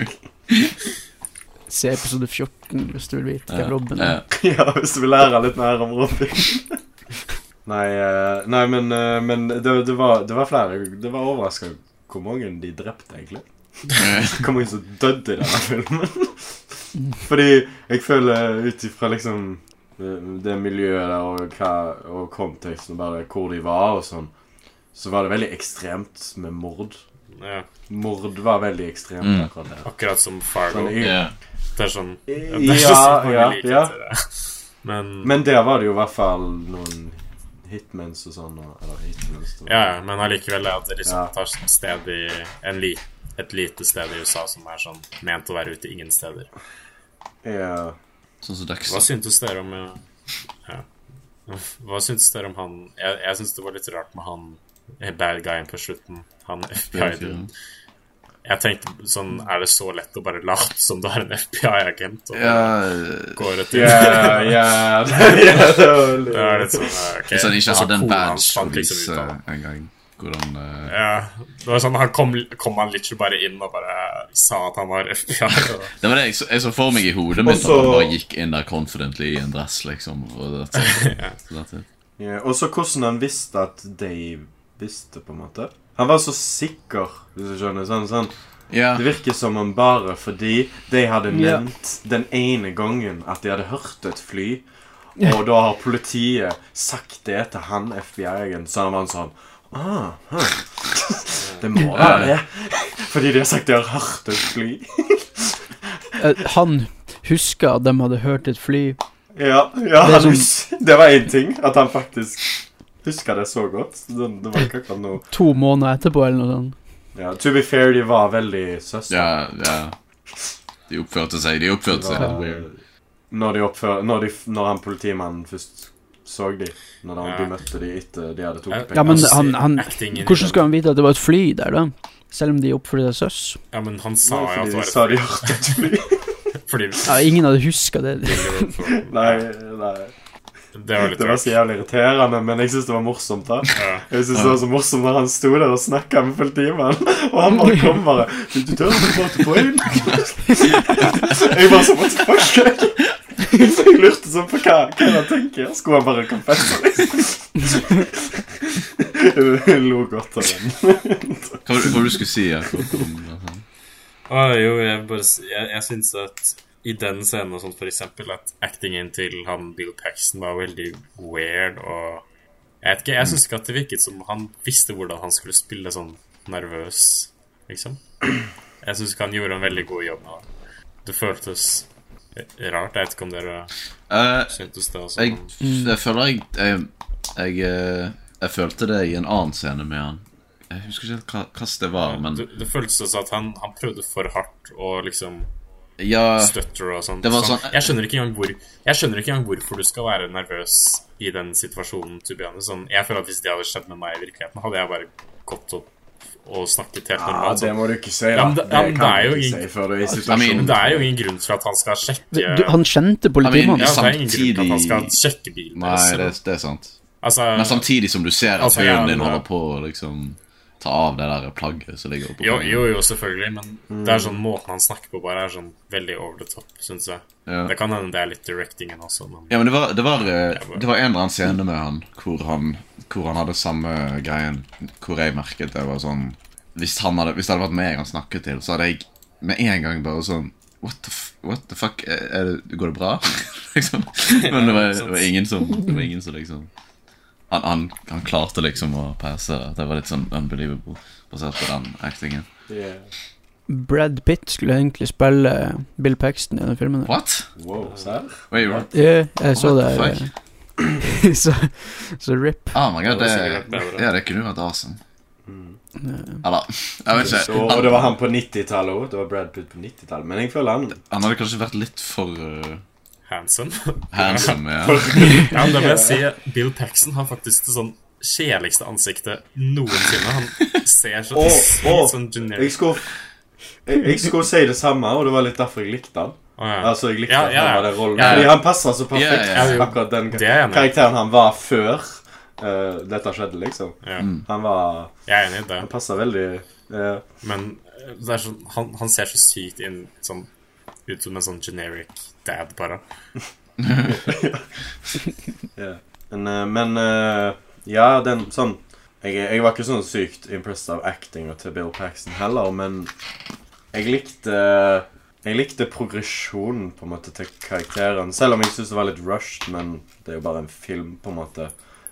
Se episode 14 hvis du vil vite Ja, hvem Robin er. Ja, hvis du vil lære litt mer om Robin. Nei, eh, nei men, eh, men det, det, var, det var flere Det var overraskende hvor mange de drepte, egentlig. Hvor mange som døde i denne filmen. Fordi jeg føler ut ifra liksom eh, det miljøet der og, hva, og konteksten, bare hvor de var og sånn, så var det veldig ekstremt med mord. Ja, Mord var veldig ekstremt Mm. akkurat der. akkurat som Fargo. Sånn, Ja. Det er sånn det er ja, likheter ja. det. Men, Men der var det jo i hvert fall noen hitmens og sånn. og- Eller hitmens og- ja, ja, men allikevel at det liksom Ja. tar sted i en li, et lite sted i USA som er sånn ment å være ute ingen steder. Ja. Sånn som Hva syntes dere om ja. Hva syntes dere om han Jeg, jeg syns det var litt rart med han bad guyen på slutten. Han FBI-duden. Jeg tenkte sånn Er det så lett å bare late som du har en FBI-agent og Ja, går etter ja, ja, det Det er litt sånn okay. Hvis han ikke har så hadde en badge en gang hvordan uh... Ja, det var sånn Han kom, kom han literally bare inn og bare sa at han var FBI. Og, Det var det jeg så, jeg så for meg i hodet mitt. Også... At han bare gikk inn der confidently i en dress, liksom. Og ja. Og så hvordan han visste at Dave visste, på en måte. Han var så sikker, hvis du skjønner. Sånn, sånn. Yeah. Det virker som om bare fordi de hadde nevnt nevnt den ene gangen at de hadde hørt et fly, og da har politiet sagt det til han FBI-en, så han var sånn ah, huh. Det må være det. Fordi de har sagt de har hørt et fly. Eh, Han huska at de hadde hørt et fly. Ja, ja Det han hus det var én ting. At han faktisk huska det så godt. Det, det var ikke akkurat noe To måneder etterpå, eller noe sånt. ja, To be fair, de var veldig søstre. ja, ja. De oppførte seg De oppførte seg litt weird. Når, de oppfør, når, de, når han politimannen først så de Når han, Ja. de møtte de etter de hadde Ja, tatt penger. Ja, men han, han Hvordan skulle han vite at det var et fly der, da? Selv om de oppførte seg søss? ja, men han sa jo at det de var et fly. Fordi Ja, ingen hadde huska det. Nei, nei. Det var litt Det var så jævlig irriterende, men jeg syns det var morsomt. da Ja. Jeg synes det var så morsomt når han sto der og snakka med politimannen, og han bare kom bare Du tør ikke prate på inn?' Jeg bare så What the fuck? Jeg lurte sånn på hva, hva han tenker. Skulle han bare konfesse, liksom? Jeg lo godt av den. Hva var det du skulle si, Jakob? Ah, jo, jeg bare Jeg, jeg syns at i den scenen og sånt, for eksempel, at actingen til han Bill Paxton var veldig weird, og Jeg vet ikke, jeg syns ikke at det virket som han visste hvordan han skulle spille sånn nervøs, liksom. Jeg syns ikke han gjorde en veldig god jobb det. Det føltes rart. Jeg vet ikke om dere uh, syntes det også. jeg, jeg føler jeg jeg, jeg jeg, jeg følte det i en annen scene med han. Jeg husker ikke helt hva hva det var, men det, det føltes som at han, han prøvde for hardt å liksom ja støtter og sånn. Det var Så sånn- jeg, skjønner hvor, jeg skjønner ikke engang hvorfor du skal være nervøs i den situasjonen. Sånn, jeg føler at Hvis det hadde skjedd med meg i virkeligheten, hadde jeg bare gått opp og snakket helt Ja, normalt. det sånn. må du ikke si, da. Ja, men det- ja, men det det kan du ikke ingen- si før du er i situasjonen. Det er jo ingen grunn til at han skal sjekke Du, han kjente politimannen. ja, det er ingen grunn til at han skal sjekke bilen Nei, det, det er sant. Altså, Men samtidig som du ser at Altså, ja, hunden din holder på liksom ta av det der plagget som ligger oppå jo, jo, jo, selvfølgelig, men det er sånn måten han snakker på, bare er sånn veldig over the top, syns jeg. Ja. Det kan hende det er litt directingen også, men Ja, men det var, det var, eh, det var en eller annen scene med han hvor han Hvor han hadde samme greien Hvor jeg merket det var sånn Hvis, han hadde, hvis det hadde vært meg han snakket til, så hadde jeg med en gang bare sånn What the, what the fuck? Er er det, går det bra? liksom. Men det var, det var ingen som Det var ingen som liksom han, han, han klarte liksom å passe det. Det var litt sånn unbelievable basert på den actingen. Yeah. Brad Pitt skulle egentlig spille Bill Paxton i den filmen. der. What? Wow, serr? Wait, what? Ja, jeg så What det. så, så rip. Oh my god, Det ja, det kunne vært awesome. Mm. Eller, jeg vet ikke. Og, og det var han på 90-tallet òg. Det var Brad Pitt på 90-tallet. Men jeg føler han Han hadde kanskje vært litt for uh, handsome. handsome. Ja. Ja, men det vil jeg si. Bill Paxton har faktisk det sånn kjedeligste ansiktet noensinne. Han ser så oh, oh, sånn jeg generic skulle, jeg, jeg skulle si det samme, og det var litt derfor jeg likte han. Oh, ja. Altså, jeg likte Ja, at ja, han var den rollen. Ja, ja. Fordi han passer så perfekt. Ja, ja, ja. Akkurat den er jeg karakteren han var før uh, dette skjedde, liksom. Ja, Han var jeg er enig i det. Han passa veldig uh, Men eh, det er sånn, han, han ser så sykt inn sånn, ut som en sånn generic dad, bare. yeah. Men, eh, men eh, ja, den sånn jeg, jeg var ikke sånn sykt impressed av actinga til Bill Paxton heller, men jeg likte Jeg likte progresjonen på en måte til karakteren. Selv om jeg syns det var litt rushed, men det er jo bare en film, på en måte.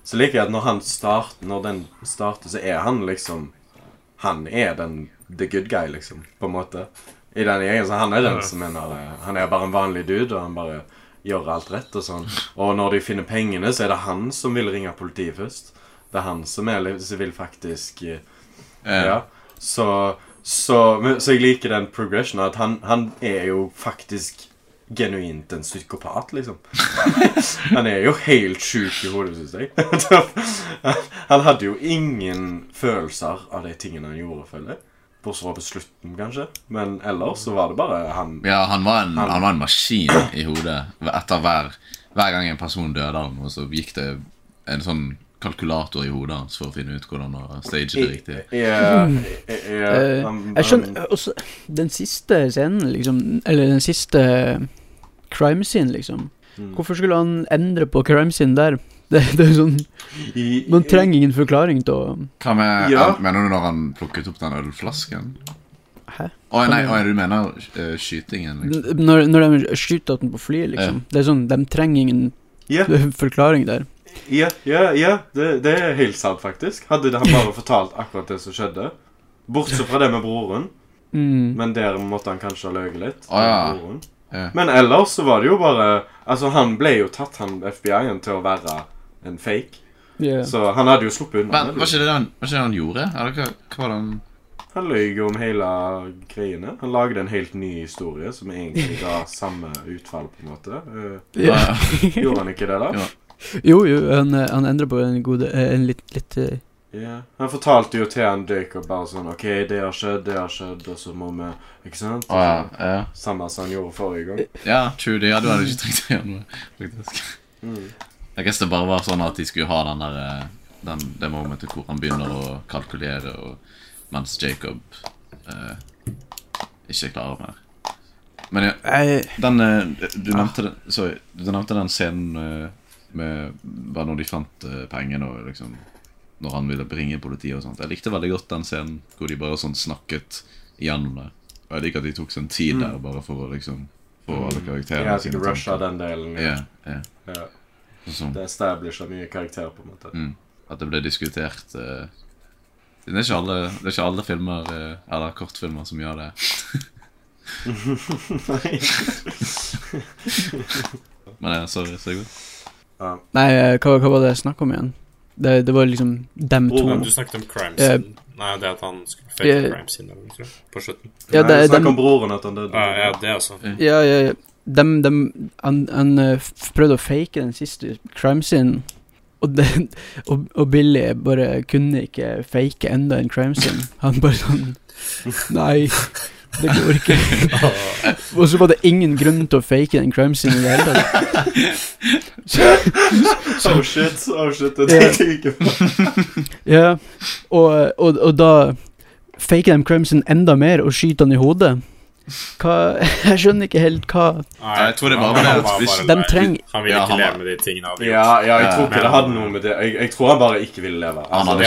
Så liker jeg at når han start Når den starter, så er han liksom Han er den the good guy, liksom, på en måte. I den gjengen, så Han er den som mener det. Han er bare en vanlig dude, og han bare gjør alt rett og sånn. Og når de finner pengene, så er det han som vil ringe politiet først. Det er han som, er, som vil faktisk eh, Eh, Ja. Så, så, så jeg liker den progressionen. At han, han er jo faktisk genuint en psykopat, liksom. Han er jo helt sjuk i hodet, syns jeg. Han hadde jo ingen følelser av de tingene han gjorde, føler jeg. Bortsett på slutten, kanskje. Men ellers så var det bare han ja, han var, en, Han- han var en maskin i hodet. Etter hver, hver gang en person døde av noe, så gikk det en sånn kalkulator i hodet hans for å finne ut hvordan å stage det riktig. Yeah, yeah, ja, Eh, jeg skjønner også Den siste scenen, liksom Eller den siste crime scene, liksom. Mm. Hvorfor skulle han endre på crime scene der? Det, det er sånn Man trenger ingen forklaring til å Hva med, Ja. Mener du når han plukket opp den ølflasken? Hæ? Å nei, å, du mener uh, skytingen? Liksom. Når, når de skyter den på flyet, liksom. Det er sånn, De trenger ingen Ja, forklaring der. ja, ja, ja det, det er helt sant, faktisk. Hadde han bare fortalt akkurat det som skjedde. Bortsett fra det med broren. Mm. Men der måtte han kanskje ha løyet litt. Å, ja. Ja. Men ellers så var det jo bare Altså, han ble jo tatt, han FBI-en, til å være en fake. Yeah. Så han hadde jo sluppet unna. Men, var ikke det han, var ikke det han gjorde? Eller hva, hva var det han Han løy om hele greiene. Han lagde en helt ny historie som egentlig ga samme utfall, på en måte. Eh, Ja. gjorde han ikke det, da? Ja. Jo, jo, han, eh, han endrer på en gode eh, En litt, litt Ja. Han fortalte jo til han Jacob bare sånn OK, det har skjedd, det har skjedd, og så må vi Ikke sant? Oh, ja. ja. Samme som han gjorde forrige gang. Ja, true. Det hadde du ikke trengt å gjøre noe, faktisk. Mm. Jeg guess det bare var sånn at de skulle ha den der eh, den, Det momentet hvor han begynner å kalkulere, og, mens Jacob eh, ikke klarer mer. Men ja, den eh, Du nevnte den Sorry. Du nevnte den scenen eh, med Bare når de fant pengene og liksom Når han ville bringe politiet og sånt. Jeg likte veldig godt den scenen hvor de bare sånn snakket igjennom det. Og jeg liker at de tok sin tid der bare for å liksom få alle karakterene sine ikke rusha den delen. Ja, ja. Ja. Sånn Det establisher mye karakter, på en måte. Mm. at det ble diskutert uh, det, er ikke alle, det er ikke alle filmer uh, eller kortfilmer som gjør det. Nei. Men ja, sorry, Sigurd. Ja. Nei, eh, hva, hva var det jeg snakka om igjen? Det, det var liksom dem to. Broren, du snakket om crime Eh, scene. Nei, det at han skulle fake uh, crime scene på slutten. Ja, Nei, det, snakket dem, om broren at han døde. Ja, ja, det altså. ja, ja, ja. Dem, de, han, han eh, prøvde å fake den siste crime scene, og, den, og, og Billy bare kunne ikke fake enda en crime scene. Han bare sånn Nei, det går ikke. og så var det ingen grunn til å fake den crime scene i det hele tatt. Oh shit, oh shit, det tenkte jeg ikke på. Ja, og, og, og da faker de crime scene enda mer og skyter han i hodet. Hva Jeg skjønner ikke helt hva Nei, jeg tror det bare han- var det han at bare De trenger- Han ville Ja, ikke han leve med de tingene han hadde Ja, ja, jeg tror ikke det hadde noe med det Jeg, jeg tror han bare ikke ville leve. Han hadde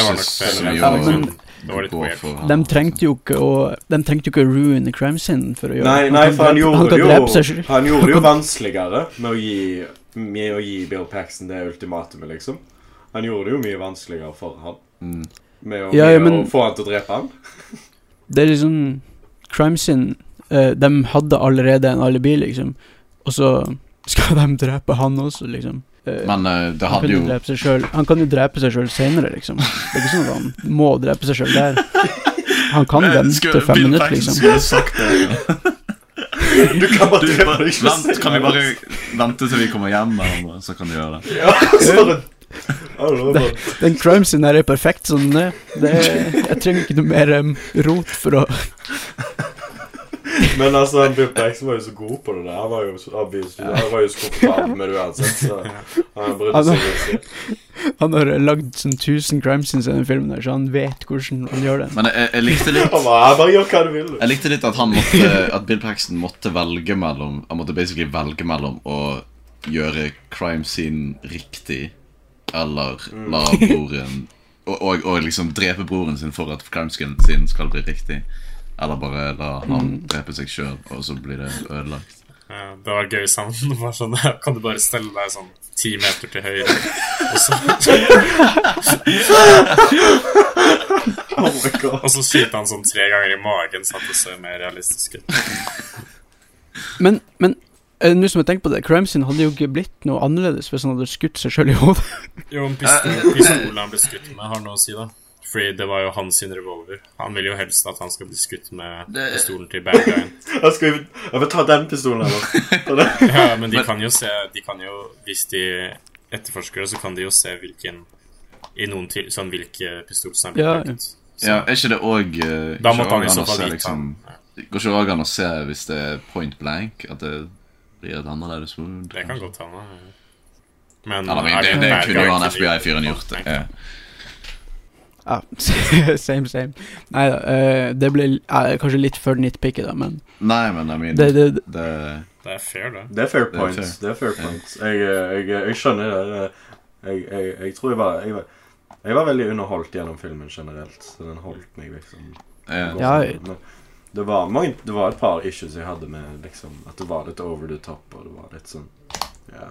det var ikke nok Det for. De trengte jo ikke å De trengte jo ikke å ruine crime scene for å gjøre Nei, nei, for han gjorde han det jo. Han gjorde det jo vanskeligere med å gi Med å gi Bill Paxton det ultimatumet, liksom. Han gjorde det jo mye vanskeligere for han Mm. med å, Ja, ja, med men- å få han til å drepe han. Det er liksom Crime scene eh, De hadde allerede en alibi, liksom. Og så skal de drepe han også, liksom. Eh, Men eh, det hadde kan jo jo drepe seg selv. han kan jo drepe seg sjøl senere, liksom. Det er ikke sånn at han må drepe seg sjøl der. Han kan vente skulle- fem Bill minutter, Paxton liksom. skulle sagt det. Du kan bare Du, bare, vent, kan vi bare vente til vi kommer hjem, eller, så kan du gjøre det? Ja, så Den crime scenen her er perfekt sånn. Det er. Jeg trenger ikke noe mer um, rot for å Men altså, han Bill Paxton var jo så god på det der. Han var jo så, obviously, han var jo så komfortabel med det uansett, så han brydde seg ikke. Han har lagd sånn 1000 crime scenes i denne filmen, der, så han vet hvordan han gjør det. Men jeg, jeg likte litt Han bare, jeg bare gjør hva du vil. Jeg likte litt at han måtte At Bill Paxton måtte velge mellom Han måtte basically velge mellom å gjøre crime scene riktig eller la broren og, og, og liksom drepe broren sin for at crime scene sin skal bli riktig. Eller bare la han drepe seg sjøl, og så blir det ødelagt. Ja, det var gøy sammen. han var sånn Kan du bare stelle deg sånn ti meter til høyre, og så, Oh og så skyter han sånn tre ganger i magen, så det ser mer realistisk ut. Men, men eh, nå som jeg tenker på det, crime scene hadde jo ikke blitt noe annerledes hvis han hadde skutt seg sjøl i hodet. Jo, men pistol, pistolen han ble skutt med, har noe å si, da. Fordi det var jo hans sin revolver. Han vil jo helst at han skal bli skutt med Det- pistolen til bad guyen. Jeg skal jeg vil ta den pistolen, eller? Ja, men de kan jo se De kan jo, hvis de etterforsker det, så kan de jo se hvilken I noen til sånn hvilke pistoler som er blitt Ja, brukt. Ja, Er ikke det òg da måtte han i så fall vite liksom. Går ikke òg an å se hvis det er point blank, at det blir et annerledes wound? Det kan godt hende. Men ja, men det, det, det kunne jo han FBI-fyren gjort Ja. Ja, same, same. Nei da, uh, det ble uh, kanskje litt for nitpicky, da, men Nei, men I mean det, det, det, det, er fair, det. Det er fair er points. fair. Det er fair points. Jeg, jeg, jeg skjønner det. Jeg, jeg, jeg tror jeg var, jeg var Jeg var veldig underholdt gjennom filmen generelt. Så den holdt meg liksom ja. Ja, det var, mange, det var et par issues jeg hadde med liksom At det var litt over the top, og det var litt sånn Ja.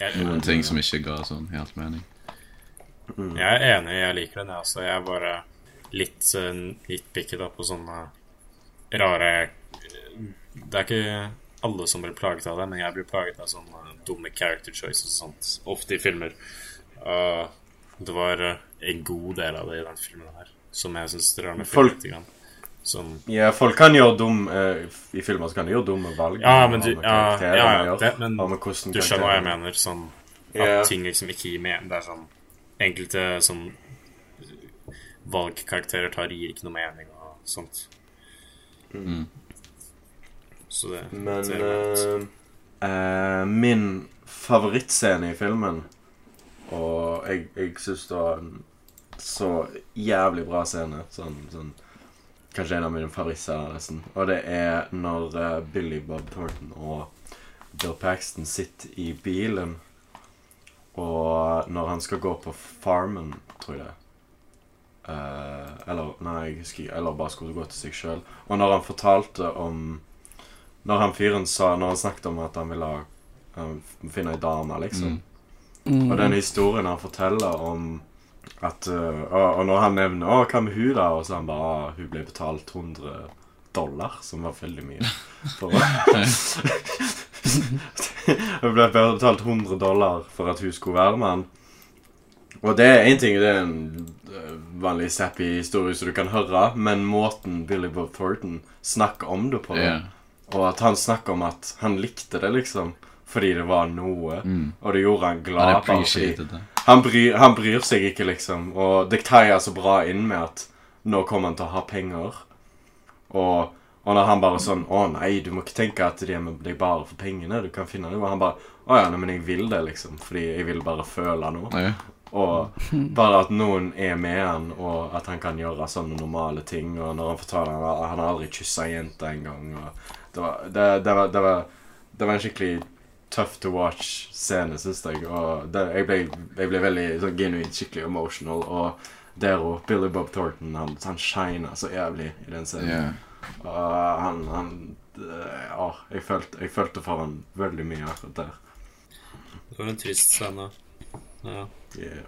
Jeg, Noen ting som ikke ga sånn helt mening. Mm. jeg er enig, jeg liker den, jeg også. Jeg er bare litt uh, nitpicky på sånne rare Det er ikke alle som blir plaget av det, men jeg blir plaget av sånne dumme character choices og sånt, ofte i filmer. Uh, det var uh, en god del av det i den filmen her som jeg syns drar ned Folk- litt. Grann. Som ja, folk kan gjøre dum uh, I filmer så kan de gjøre dumme valg. Ja, men du Ja, ja, det, men du skjønner hva jeg mener. Sånn at yeah. ting liksom ikke gir mening. Det er sånn Enkelte sånn valgkarakterer tar gir ikke noe mening og sånt. Mm. Så det Men det uh, eh, eh, min favorittscene i filmen Og jeg, jeg syns det var en så jævlig bra scene. Sånn, sånn Kanskje en av mine favorittscener, nesten. Og det er når uh, Billy Bob Thornton og Bill Paxton sitter i bilen, og når han skal gå på farmen, tror jeg det uh, Eller Nei, jeg husker ikke. Eller bare skulle gå til seg sjøl. Og når han fortalte om Når han fyren sa Når han snakket om at han ville um, finne ei dame, liksom. Mm. mm, Og den historien han forteller om At uh, og, når han nevner 'Å, hva med hun da?' Og så han bare 'Hun ble betalt 100 dollar', som var veldig mye. For jeg ble betalt 100 dollar for at hun skulle være med han. Og det er én ting, det er en øh, vanlig sappy historie som du kan høre, men måten Billy Bob Thornton snakker om det på, yeah. og at han snakker om at han likte det, liksom, fordi det var noe, Mm. og det gjorde han glad. det. han bryr, han bryr seg ikke, liksom. Og det tar jeg så bra inn med at nå kommer han til å ha penger. Og, og når han bare sånn Å nei, du må ikke tenke at de er med deg bare for pengene. Du kan finne noe. Og han bare Å ja, nei, men jeg vil det, liksom. Fordi jeg vil bare føle noe. Ja. Og bare at noen er med han, og at han kan gjøre sånne normale ting. Og når han forteller han, han har aldri kyssa ei jente engang. Det, var- det, det, var- det, var- det var en skikkelig tough to watch-scene, syns jeg. Og det, jeg, ble, jeg ble veldig sånn genuint skikkelig emotional. Og der òg. Billy Bob Thornton, han, han shiner så jævlig i den scenen. Yeah. Og han, han Ja, jeg følte, jeg følte for han veldig mye akkurat der. Det var en trist scene. Ja. Yeah.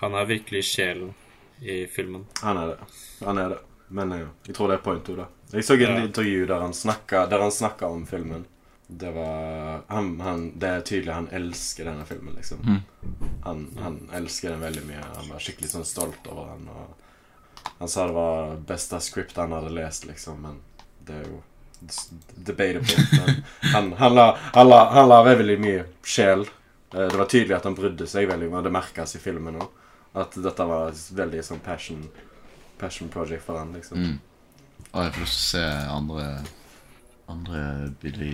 Han er virkelig sjelen i filmen. Han er det. Han er det. Men jeg, jeg tror det er point to, da. Jeg så et Ja. intervju der han snakka, der han snakka om filmen. Det var han, han, Det er tydelig han elsker denne filmen, liksom. Mm. Han, han elsker den veldig mye. Han var skikkelig sånn stolt over den. Og han sa det var beste script han hadde lest, liksom, men det er jo debatable. Men han, han, la, han, la, han la veldig mye sjel. Eh, Det var tydelig at han brydde seg veldig, og det merkes i filmen òg. At dette var veldig sånn passion Passion project for han, liksom. Mm. Og jeg får se andre Andre Billy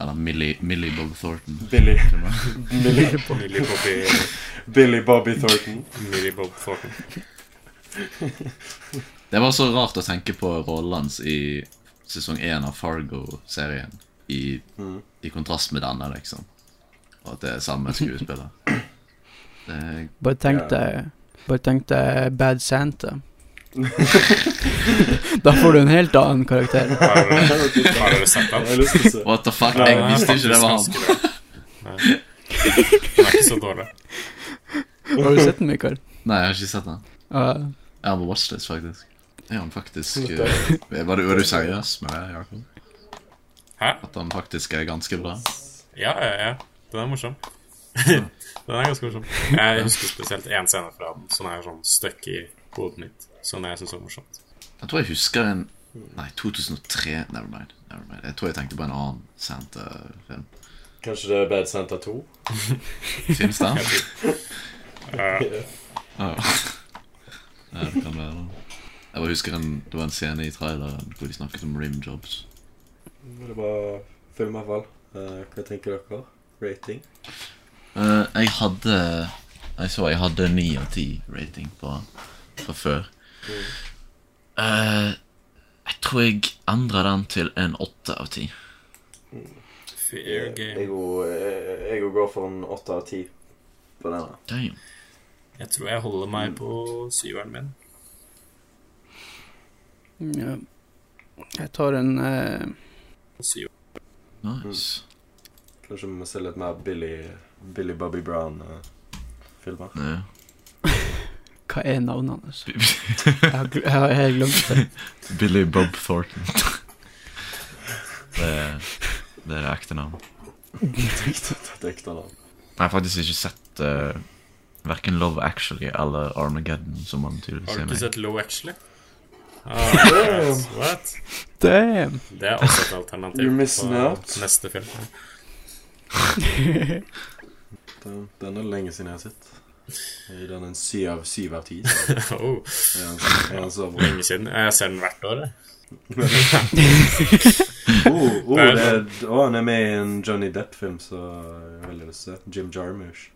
Eller Millie, Millie Bob Thornton. Billy, Millie, Millie Bobby, Billy Bobby Thornton. Millie Bob Thornton. Det var så rart å tenke på rollen hans i sesong én av Fargo-serien. I, Mm. I kontrast med denne, liksom. Og at det er samme skuespiller. Det er Bare tenk deg Bare tenk deg Bad Santa. da får du en helt annen karakter. Har sett. What the fuck? Jeg visste ikke det var han. Han er ikke så dårlig. Har du sett den, Mikael? Nei, jeg har ikke sett den. Jeg har på watchlist, faktisk. Er han faktisk eh, Var du, du seriøs med det, Jakob? Hæ? At han faktisk er ganske bra? Ja, ja, ja. Den er morsom. den er ganske morsom. Jeg husker spesielt én scene fra den som er sånn stuck i hodet mitt, som jeg syns var morsomt. Jeg tror jeg husker en Nei, 2003. Never mind. Never mind. Jeg tror jeg tenkte på en annen Santa-film. Kanskje det er Bad Santa 2? Fins den? Ja. ja, det kan være det. Jeg bare husker en, det var en scene i traileren hvor de snakket om rimjobs. Det var film, i hvert fall. Eh, hva tenker dere? Rating? Uh, jeg hadde Jeg så jeg hadde ni av ti rating på fra før. Eh, jeg tror jeg endra den til en åtte av ti. fair game. Jeg òg- òg går for en åtte av ti på denne. Damn. Jeg tror jeg holder meg på syveren min. ja. Jeg tar en uh... Syver. Nice. Kanskje vi må se litt mer Billy, Billy Bobby Brown-filmer. Ja. Hva er navnet hans? Jeg har, jeg har helt glemt det. Billy Bob Thornton. det, er, det er det ekte navn. Et ekte navn. Jeg har faktisk ikke sett uh, verken Love Actually eller Armageddon, som man tydeligvis Har du ikke sett Low Actually? Ah. What? Damn! Det er også et alternativ You're missing på out. neste film. Den, den er lenge siden jeg har sett. Jeg gir den en syv av syv av ti. oh, lenge siden. Jeg ser den hvert år, jeg. Oh, oh, det er, oh, han er med i en Johnny Depp-film, så jeg har veldig lyst til å se. Jim Jarmusch.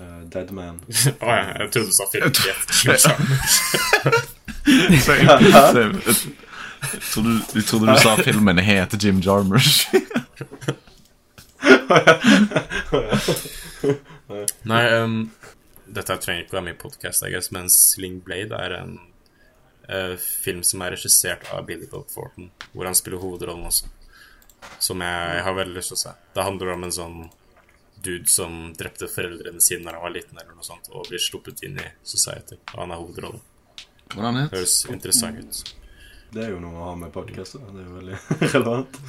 Uh, Dead Man. Å ja, jeg trodde du sa film. Jim Jarmusch. Jeg trodde, jeg trodde du sa filmen heter Jim Jarmusch. Nei, um, dette trenger ikke være med i podcast, men Sling Blade er en uh, film som er regissert av Billy Bob Thornton, hvor han spiller hovedrollen også. Som jeg, jeg har veldig lyst til å se. Det handler om en sånn dude som drepte foreldrene sine da han var liten, eller noe sånt, og blir sluppet inn i Society. Og han er hovedrollen. Hvordan het Høres interessant ut. Det er jo noe å ha med podkaster. Det er jo veldig relevant.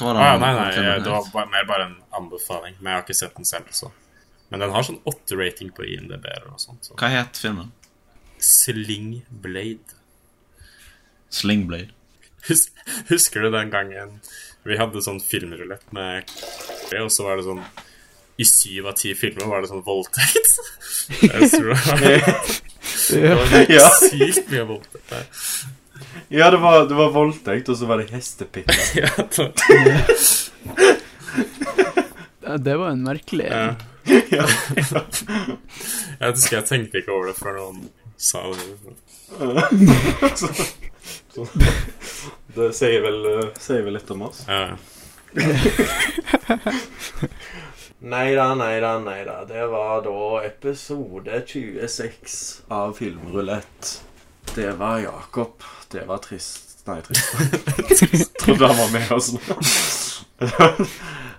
Hva var Ah, det? nei, nei, det var mer bare en anbefaling, men jeg har ikke sett den selv. så Men den har sånn åtte rating på IMDb eller noe sånt. Så. Hva het filmen? Sling Blade. Slingblade. Hus husker du den gangen vi hadde sånn filmrulett med og så var det sånn I syv av ti filmer var det sånn voldtekt. Jeg tror det var, Ja. sykt mye voldtekt der. Ja, det var, det var voldtekt, og så var det det, Ja, det var en merkelig ja. Ja. Jeg husker jeg tenkte ikke over det før noen sa det. Det sier vel, eh, sier vel litt om oss. Ja. Nei da, nei da, nei da. Det var da episode 26 av Filmrulett. Det var Jakob. Det var trist. Nei, trist. Trodde han var med oss nå.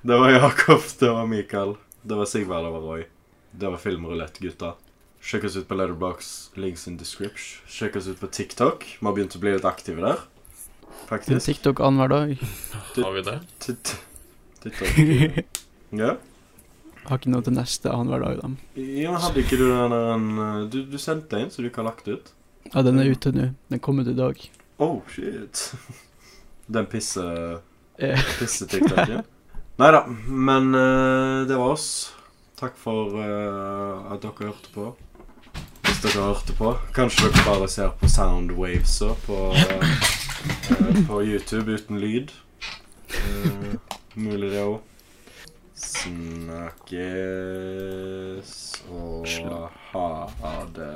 Det var Jakob, det var Mikael, det var Sigvard, det var Roy. Det var Filmrulett, gutta. Sjekk oss ut på Letterbox, links in description. Sjekk oss ut på TikTok. Vi har begynt å bli litt aktive der. Faktisk. TikTok annenhver dag. Har vi det? TikTok. Ja. Har ikke noe til neste annenhver dag, da. Ja, Hadde ikke du den der en, du, du sendte en som du ikke har lagt ut? Ja, den er ute nå. Den kom ut i dag. Oh, shit. Den pisse... Eh, Pisse-TikToken. Nei da, men uh, det var oss. Takk for uh, at dere hørte på. Hvis dere hørte på. Kanskje dere bare ser på Soundwavesa på, uh, på YouTube uten lyd. Eh, mulig det òg. Snakkes og ha det.